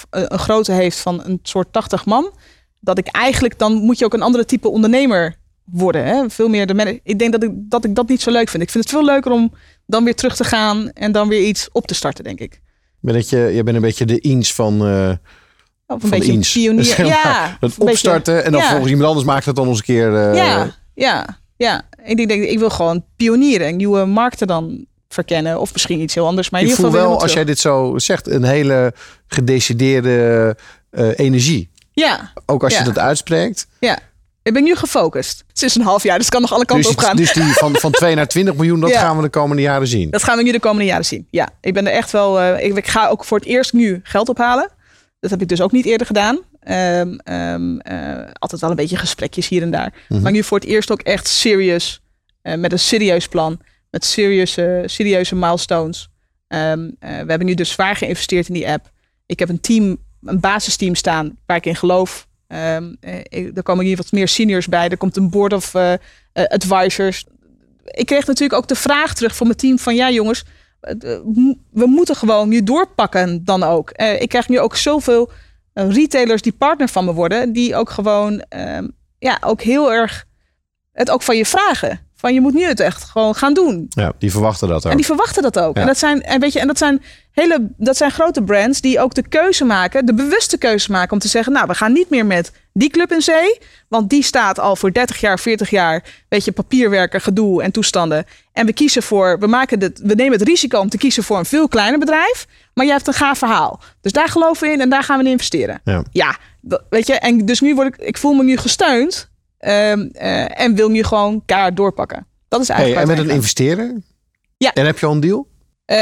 een grootte heeft van een soort 80 man. Dat ik eigenlijk, dan moet je ook een andere type ondernemer worden. Hè? Veel meer de Ik denk dat ik, dat ik dat niet zo leuk vind. Ik vind het veel leuker om dan weer terug te gaan en dan weer iets op te starten, denk ik. Ben dat je, je bent een beetje de eens van, Of een van beetje pionier. Zeg maar, Ja, het beetje- opstarten en dan ja. volgens iemand anders maakt het dan eens een keer. eh, ja, ja, ja. Ik denk, ik wil gewoon pionieren en nieuwe markten dan verkennen. Of misschien iets heel anders. Maar in ik ieder voel geval wel, als jij dit zo zegt, een hele gedecideerde eh, energie. Ja, Ook als je dat uitspreekt. ja. Ik ben nu gefocust. Het is een half jaar, dus het kan nog alle kanten Dus, op gaan. dus die van, van 2 naar 20 miljoen, dat Ja. gaan we de komende jaren zien. Dat gaan we nu de komende jaren zien. Ja, ik ben er echt wel. eh, ik, ik ga ook voor het eerst nu geld ophalen. Dat heb ik dus ook niet eerder gedaan. Ehm, ehm, eh, altijd wel een beetje gesprekjes hier en daar. Mhm. Maar nu voor het eerst ook echt serious. eh, met een serieus plan. Met serieuze, serieuze milestones. Ehm, eh, we hebben nu dus zwaar geïnvesteerd in die app. Ik heb een team, een basisteam staan waar ik in geloof. Ik- er komen hier wat meer seniors bij. Er komt een board of eh, eh, advisors. Ik kreeg natuurlijk ook de vraag terug van mijn team van ja jongens, we moeten gewoon nu doorpakken dan ook. Ik krijg nu ook zoveel retailers die partner van me worden, die ook gewoon ehm, ja, ook heel erg het ook van je vragen. Van je moet nu het echt gewoon gaan doen. Ja, die verwachten dat ook. En die verwachten dat ook. Ja. En dat zijn, en weet je, en dat zijn hele, dat zijn grote brands die ook de keuze maken, de bewuste keuze maken om te zeggen, nou, we gaan niet meer met die club in zee, want die staat al voor 30 jaar, 40 jaar, weet je, papierwerken, gedoe en toestanden. En we kiezen voor, we maken het, we nemen het risico om te kiezen voor een veel kleiner bedrijf, maar jij hebt een gaaf verhaal. Dus daar geloven we in en daar gaan we in investeren. Ja. Ja, dat- weet je, en dus nu word ik, ik voel me nu gesteund ehm, eh, en wil nu gewoon kaart doorpakken. Dat is Hey, eigenlijk. en waar met een investeerder? Ja. En heb je al een deal? Eh,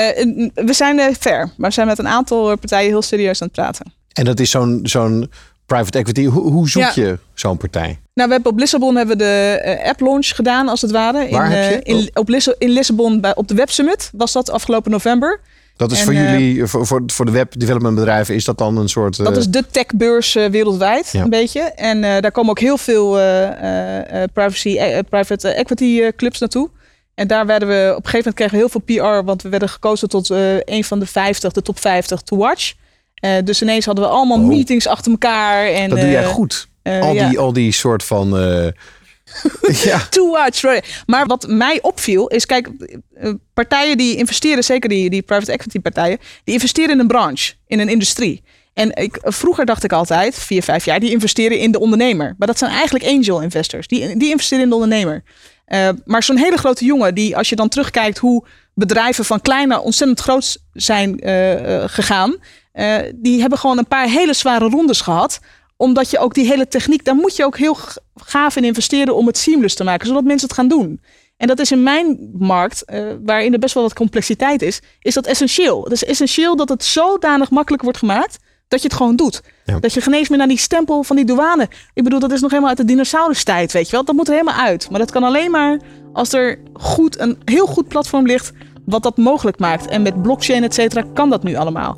we zijn eh, fair, maar we zijn met een aantal partijen heel serieus aan het praten. En dat is zo'n zo'n private equity. Hoe, hoe zoek Ja. je zo'n partij? Nou, we hebben op Lissabon hebben we de app launch gedaan, als het ware. Waar in, heb je? in, op Lisse- in Lissabon bij, op de Web Summit was dat afgelopen november. Dat is En, voor eh, jullie, voor, voor, voor de web development bedrijven, is dat dan een soort... Dat eh, is de techbeurs eh, wereldwijd, Ja. een beetje. En eh, daar komen ook heel veel eh, eh, eh, privacy, eh, private equity eh, clubs naartoe. En daar werden we, op een gegeven moment kregen we heel veel PR, want we werden gekozen tot eh, een van de 50, de top 50 to watch. Eh, dus ineens hadden we allemaal Oh. meetings achter elkaar. En, dat doe jij eh, goed. eh, al, ja. die, al die soort van... ja. Too much. right. Maar wat mij opviel is, kijk, eh, partijen die investeren, zeker die, die private equity partijen, die investeren in een branche, in een industrie. En ik, vroeger dacht ik altijd, vier, vijf jaar, die investeren in de ondernemer. Maar dat zijn eigenlijk angel investors. Die, die investeren in de ondernemer. Eh, maar zo'n hele grote jongen, die als je dan terugkijkt hoe bedrijven van klein naar ontzettend groot zijn eh, gegaan, die hebben gewoon een paar hele zware rondes gehad omdat je ook die hele techniek, daar moet je ook heel gaaf in investeren om het seamless te maken, zodat mensen het gaan doen. En dat is in mijn markt, eh, waarin er best wel wat complexiteit is, is dat essentieel. Het is essentieel dat het zodanig makkelijk wordt gemaakt dat je het gewoon doet. Ja. Dat je geen eens meer naar die stempel van die douane. Ik bedoel, dat is nog helemaal uit de dinosaurus-tijd, weet je wel. Dat moet er helemaal uit. Maar dat kan alleen maar als er goed, een heel goed platform ligt wat dat mogelijk maakt. En met blockchain, et cetera, kan dat nu allemaal.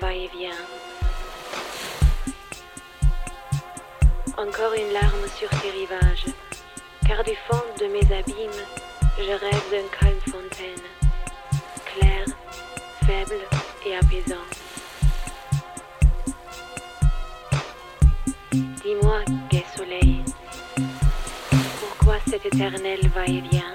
Va-et-vient Encore une larme sur tes rivages, car du fond de mes abîmes, je rêve d'une calme fontaine, claire, faible et apaisante. Dis-moi, gai soleil, pourquoi cet éternel va-et-vient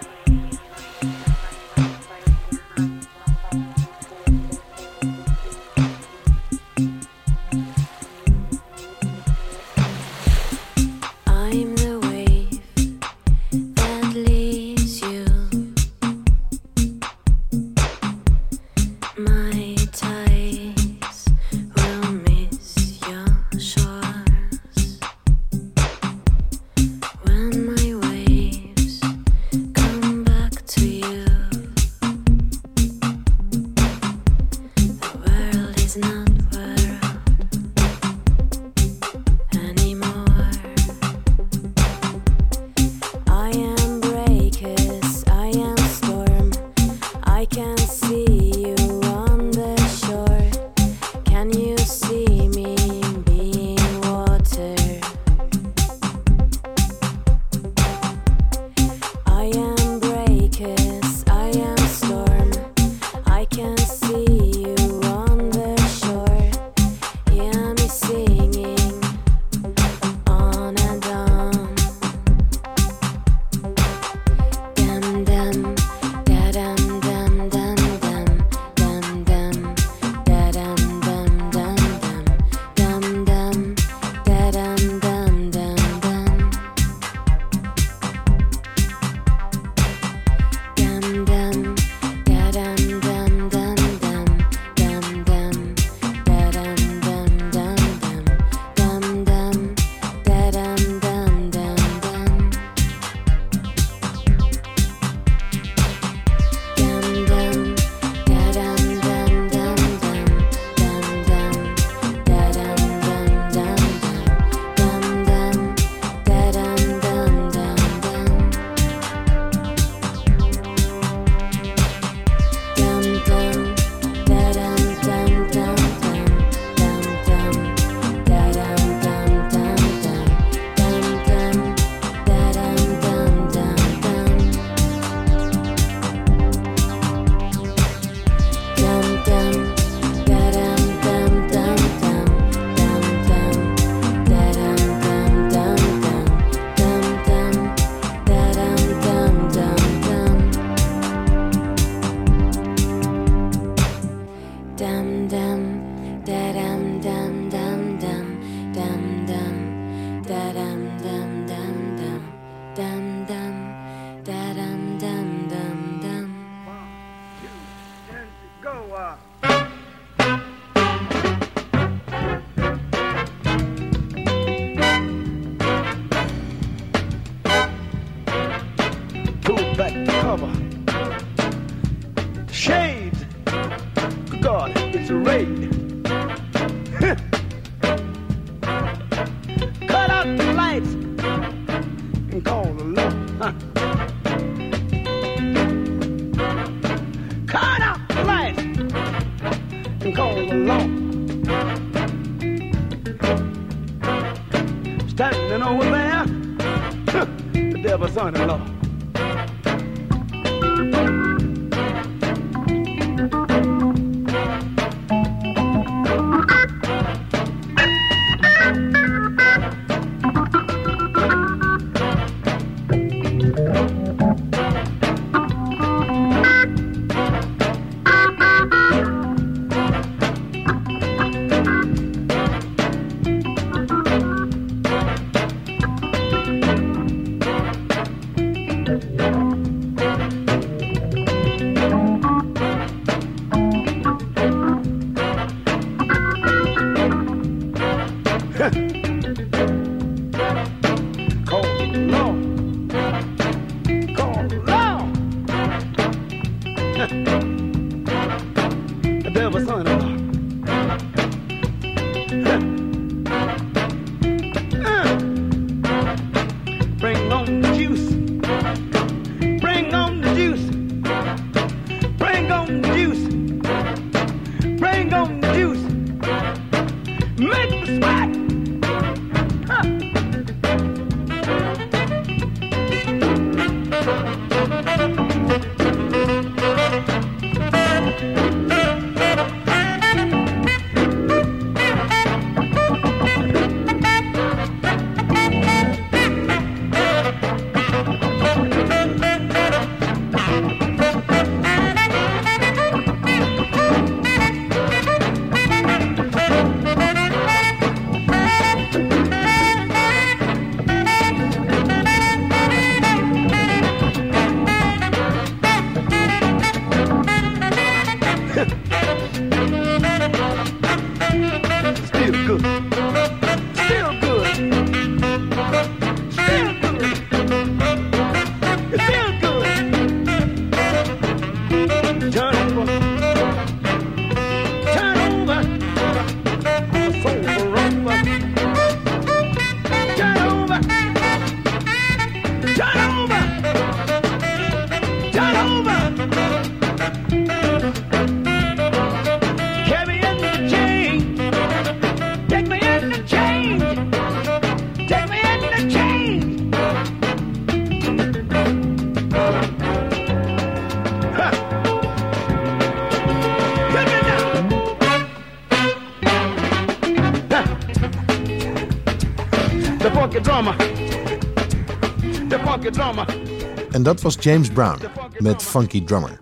dat was James Brown met Funky Drummer.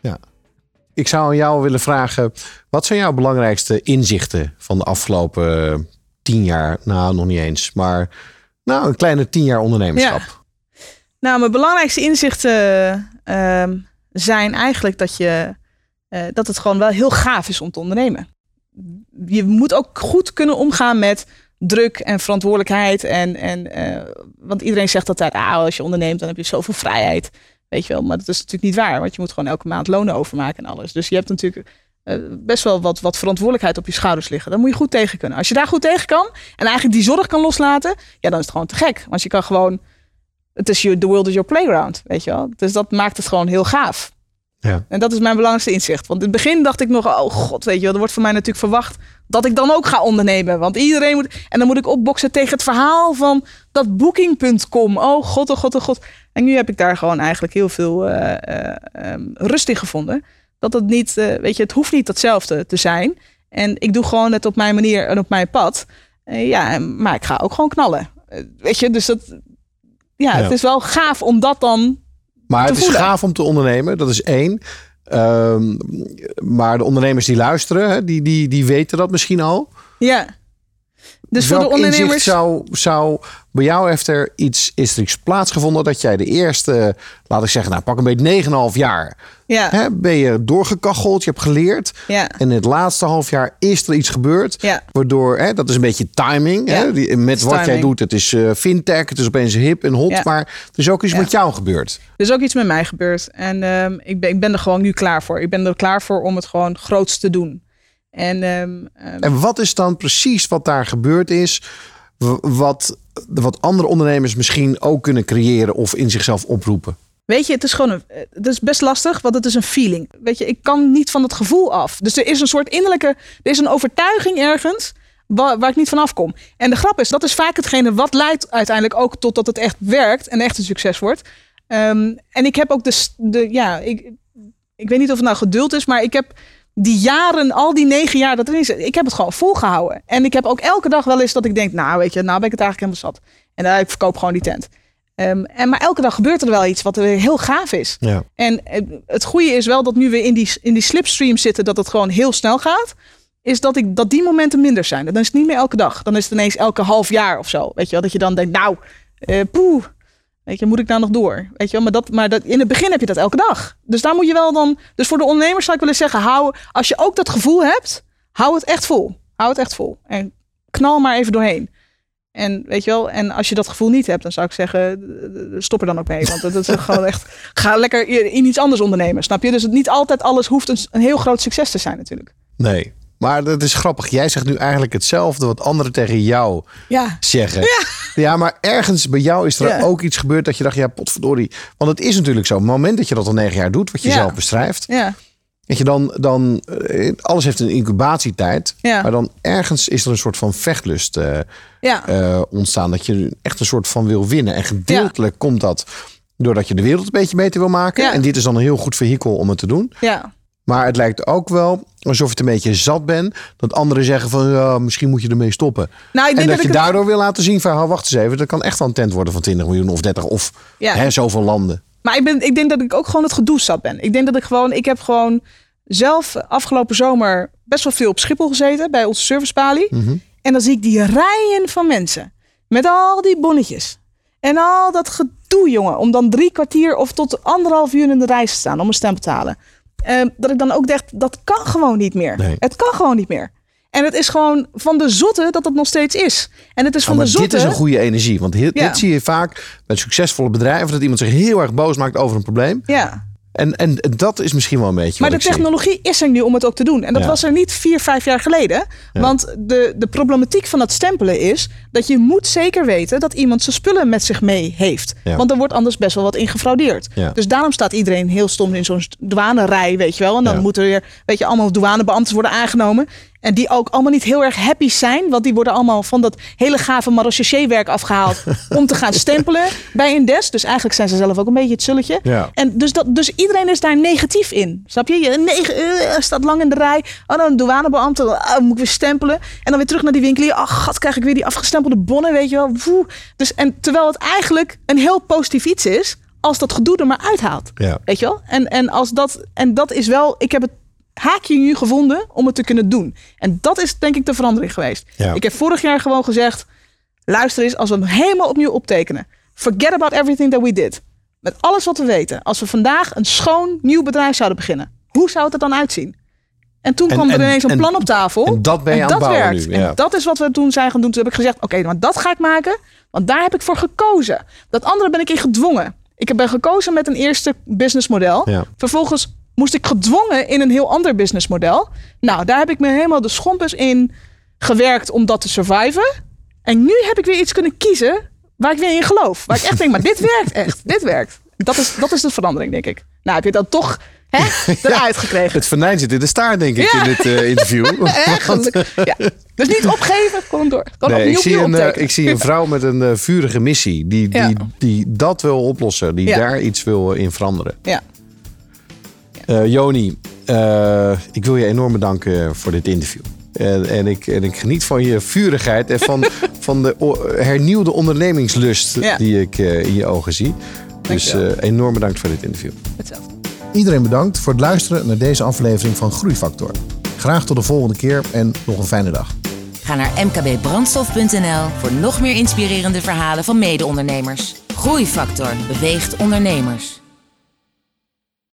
Ja. Ik zou aan jou willen vragen, wat zijn jouw belangrijkste inzichten van de afgelopen eh, tien jaar? Nou, nog niet eens, maar nou, een kleine tien jaar ondernemerschap. Nou, mijn belangrijkste inzichten ehm, zijn eigenlijk dat, je, eh, dat het gewoon wel heel gaaf is om te ondernemen. Je moet ook goed kunnen omgaan met druk en verantwoordelijkheid. En, en, eh, want iedereen zegt altijd, ah, als je onderneemt, dan heb je zoveel vrijheid. Weet je wel, maar dat is natuurlijk niet waar. Want je moet gewoon elke maand lonen overmaken en alles. Dus je hebt natuurlijk eh, best wel wat, wat verantwoordelijkheid op je schouders liggen. Daar moet je goed tegen kunnen. Als je daar goed tegen kan en eigenlijk die zorg kan loslaten, ja, dan is het gewoon te gek. Want je kan gewoon het is je, the world is your playground, weet je wel. Dus dat maakt het gewoon heel gaaf. Ja. En dat is mijn belangrijkste inzicht. Want in het begin dacht ik nog, oh god, weet je wel, er wordt van mij natuurlijk verwacht dat ik dan ook ga ondernemen. Want iedereen moet, en dan moet ik opboksen tegen het verhaal van dat booking.com. Oh god, oh god, oh god. En nu heb ik daar gewoon eigenlijk heel veel ehm, rust in gevonden. Dat het niet, eh, weet je, het hoeft niet hetzelfde te zijn. En ik doe gewoon het op mijn manier en op mijn pad. Ja, maar ik ga ook gewoon knallen. Weet je, dus dat, ja, Ja. het is wel gaaf om dat dan Maar het is voelen. gaaf om te ondernemen, dat is één. Ehm, maar de ondernemers die luisteren, hè, die, die, die weten dat misschien al. Ja. Dus voor de ondernemers. zou, zou bij jou heeft er iets, is er iets plaatsgevonden dat jij de eerste, laat ik zeggen, nou pak een beetje 9,5 jaar, Ja, hè, ben je doorgekacheld, je hebt geleerd. ja, En in het laatste half jaar is er iets gebeurd. Ja. Waardoor, hè, dat is een beetje timing. Hè, die, met wat jij doet. Het is eh, fintech, het is opeens hip en hot. Maar er is ook iets met jou gebeurd. er is ook iets met mij gebeurd. En ehm, ik, ben, ik ben er gewoon nu klaar voor. Ik ben er klaar voor om het gewoon groots te doen. En ehm, ehm, En wat is dan precies wat daar gebeurd is? Wat, wat andere ondernemers misschien ook kunnen creëren of in zichzelf oproepen? Weet je, het is gewoon een, het is best lastig, want het is een feeling. Weet je, ik kan niet van het gevoel af. Dus er is een soort innerlijke, er is een overtuiging ergens waar, waar ik niet van afkom. En de grap is, dat is vaak hetgene wat leidt uiteindelijk ook tot dat het echt werkt en echt een succes wordt. Ehm, en ik heb ook de, de ja, ik, ik weet niet of het nou geduld is, maar ik heb die jaren, al die negen jaar dat erin zit, ik heb het gewoon volgehouden. En ik heb ook elke dag wel eens dat ik denk, nou weet je, nou ben ik het eigenlijk helemaal zat. En daar ik verkoop gewoon die tent. Ehm, en maar elke dag gebeurt er wel iets wat er heel gaaf is. Ja. En eh, het goede is wel dat nu we in die, in die slipstream zitten, dat het gewoon heel snel gaat. Is dat, ik, dat die momenten minder zijn. Dan is het niet meer elke dag. Dan is het ineens elke half jaar of zo. Weet je wel, dat je dan denkt, nou, eh poeh. Weet je, moet ik nou nog door? Weet je maar, dat, maar dat, in het begin heb je dat elke dag. Dus daar moet je wel dan. Dus voor de ondernemers zou ik willen zeggen, hou, als je ook dat gevoel hebt, hou het echt vol. Hou het echt vol. En knal maar even doorheen. En weet je wel, en als je dat gevoel niet hebt, dan zou ik zeggen, stop er dan ook mee. Want dat is gewoon echt, ga lekker in iets anders ondernemen, snap je? Dus het niet altijd alles hoeft een, een heel groot succes te zijn natuurlijk. Nee. Maar dat is grappig. Jij zegt nu eigenlijk hetzelfde wat anderen tegen jou Ja, zeggen. Ja, maar ergens bij jou is er Ja. ook iets gebeurd dat je dacht, ja, potverdorie. Want het is natuurlijk zo. Op het moment dat je dat al negen jaar doet, wat je Ja. zelf beschrijft. ja, Dat je dan, dan eh, alles heeft een incubatietijd. Ja. Maar dan ergens is er een soort van vechtlust eh, ja, eh, ontstaan. Dat je echt een soort van wil winnen. En gedeeltelijk komt dat doordat je de wereld een beetje beter wil maken. Ja. En dit is dan een heel goed vehikel om het te doen. ja. Maar het lijkt ook wel alsof je het een beetje zat bent. Dat anderen zeggen van ja, misschien moet je ermee stoppen. Nou, ik En denk dat, dat, je het- daardoor wil laten zien van, oh, wacht eens even, dat kan echt wel een tent worden van 20 miljoen of 30 of Ja. hè, zoveel landen. Maar ik, ben, ik denk dat ik ook gewoon het gedoe zat ben. Ik denk dat ik gewoon, ik heb gewoon zelf afgelopen zomer best wel veel op Schiphol gezeten bij onze servicepalie. Mhm. En dan zie ik die rijen van mensen met al die bonnetjes. En al dat gedoe, jongen, om dan drie kwartier of tot anderhalf uur in de rij te staan om een stem te betalen. Ehm, dat ik dan ook dacht, dat kan gewoon niet meer. Nee. Het kan gewoon niet meer. En het is gewoon van de zotte dat het nog steeds is. En het is van maar de zotte... dit is een goede energie. Want dit, Ja. dit zie je vaak bij succesvolle bedrijven. Dat iemand zich heel erg boos maakt over een probleem. Ja. En, en dat is misschien wel een beetje Maar de zie. technologie is er nu om het ook te doen. En dat Ja. was er niet vier, vijf jaar geleden. Want de, de problematiek van dat stempelen is dat je moet zeker weten dat iemand zijn spullen met zich mee heeft. Ja. Want er wordt anders best wel wat in gefraudeerd. Ja. Dus daarom staat iedereen heel stom in zo'n douanerij, weet je wel. En dan moeten er weer, weet je, allemaal douanebeambten worden aangenomen. En die ook allemaal niet heel erg happy zijn. Want die worden allemaal van dat hele gave marechaussee-werk afgehaald. om te gaan stempelen bij een des. Dus eigenlijk zijn ze zelf ook een beetje het zulletje. Ja. En dus, dat, dus iedereen is daar negatief in. Snap je? je negen, eh, staat lang in de rij. Oh, dan een douanebeambte. Ah, moet ik weer stempelen. En dan weer terug naar die winkelier. Ach, gat, krijg ik weer die afgestempelde bonnen, weet je wel. Woe. Dus, en terwijl het eigenlijk een heel positief iets is. Als dat gedoe er maar uithaalt. Ja. Weet je wel? En, en, als dat, en dat is wel... Ik heb het haakje nu gevonden om het te kunnen doen. En dat is denk ik de verandering geweest. Ja. Ik heb vorig jaar gewoon gezegd... Luister eens, als we hem helemaal opnieuw optekenen. Forget about everything that we did. Met alles wat we weten. Als we vandaag een schoon nieuw bedrijf zouden beginnen. Hoe zou het er dan uitzien? En toen En- kwam er en- ineens een en- plan op tafel. en dat ben je aan het bouwen werkt. nu, ja. En dat is wat we toen zijn gaan doen. Toen heb ik gezegd, oké, maar dat ga ik maken. Want daar heb ik voor gekozen. Dat andere ben ik in gedwongen. Ik heb ben gekozen met een eerste businessmodel. Ja. Vervolgens moest ik gedwongen in een heel ander businessmodel. Nou, daar heb ik me helemaal de schompers in gewerkt om dat te surviven. En nu heb ik weer iets kunnen kiezen waar ik weer in geloof. Waar ik echt denk, maar dit werkt echt. Dit werkt. Dat is, dat is de verandering, denk ik. Nou, heb je dat toch hè, eruit gekregen. Het venijn zit in de staart, denk ik, Ja. in dit eh, interview. Ja. Dus niet opgeven, gewoon door. Gewoon Nee, ik, zie een, eh, ik zie een vrouw met een eh, vurige missie. Die, die, Ja. die dat wil oplossen. Die daar iets wil in veranderen. Ja. Eh, Joni, eh, ik wil je enorm bedanken voor dit interview. En, en, ik, en ik geniet van je vurigheid en van, van de hernieuwde ondernemingslust Ja. die ik eh, in je ogen zie. Dus eh, enorm bedankt voor dit interview. Hetzelfde. Iedereen bedankt voor het luisteren naar deze aflevering van Groeifactor. Graag tot de volgende keer en nog een fijne dag. Ga naar mkbbrandstof.nl voor nog meer inspirerende verhalen van mede-ondernemers. Groeifactor beweegt ondernemers.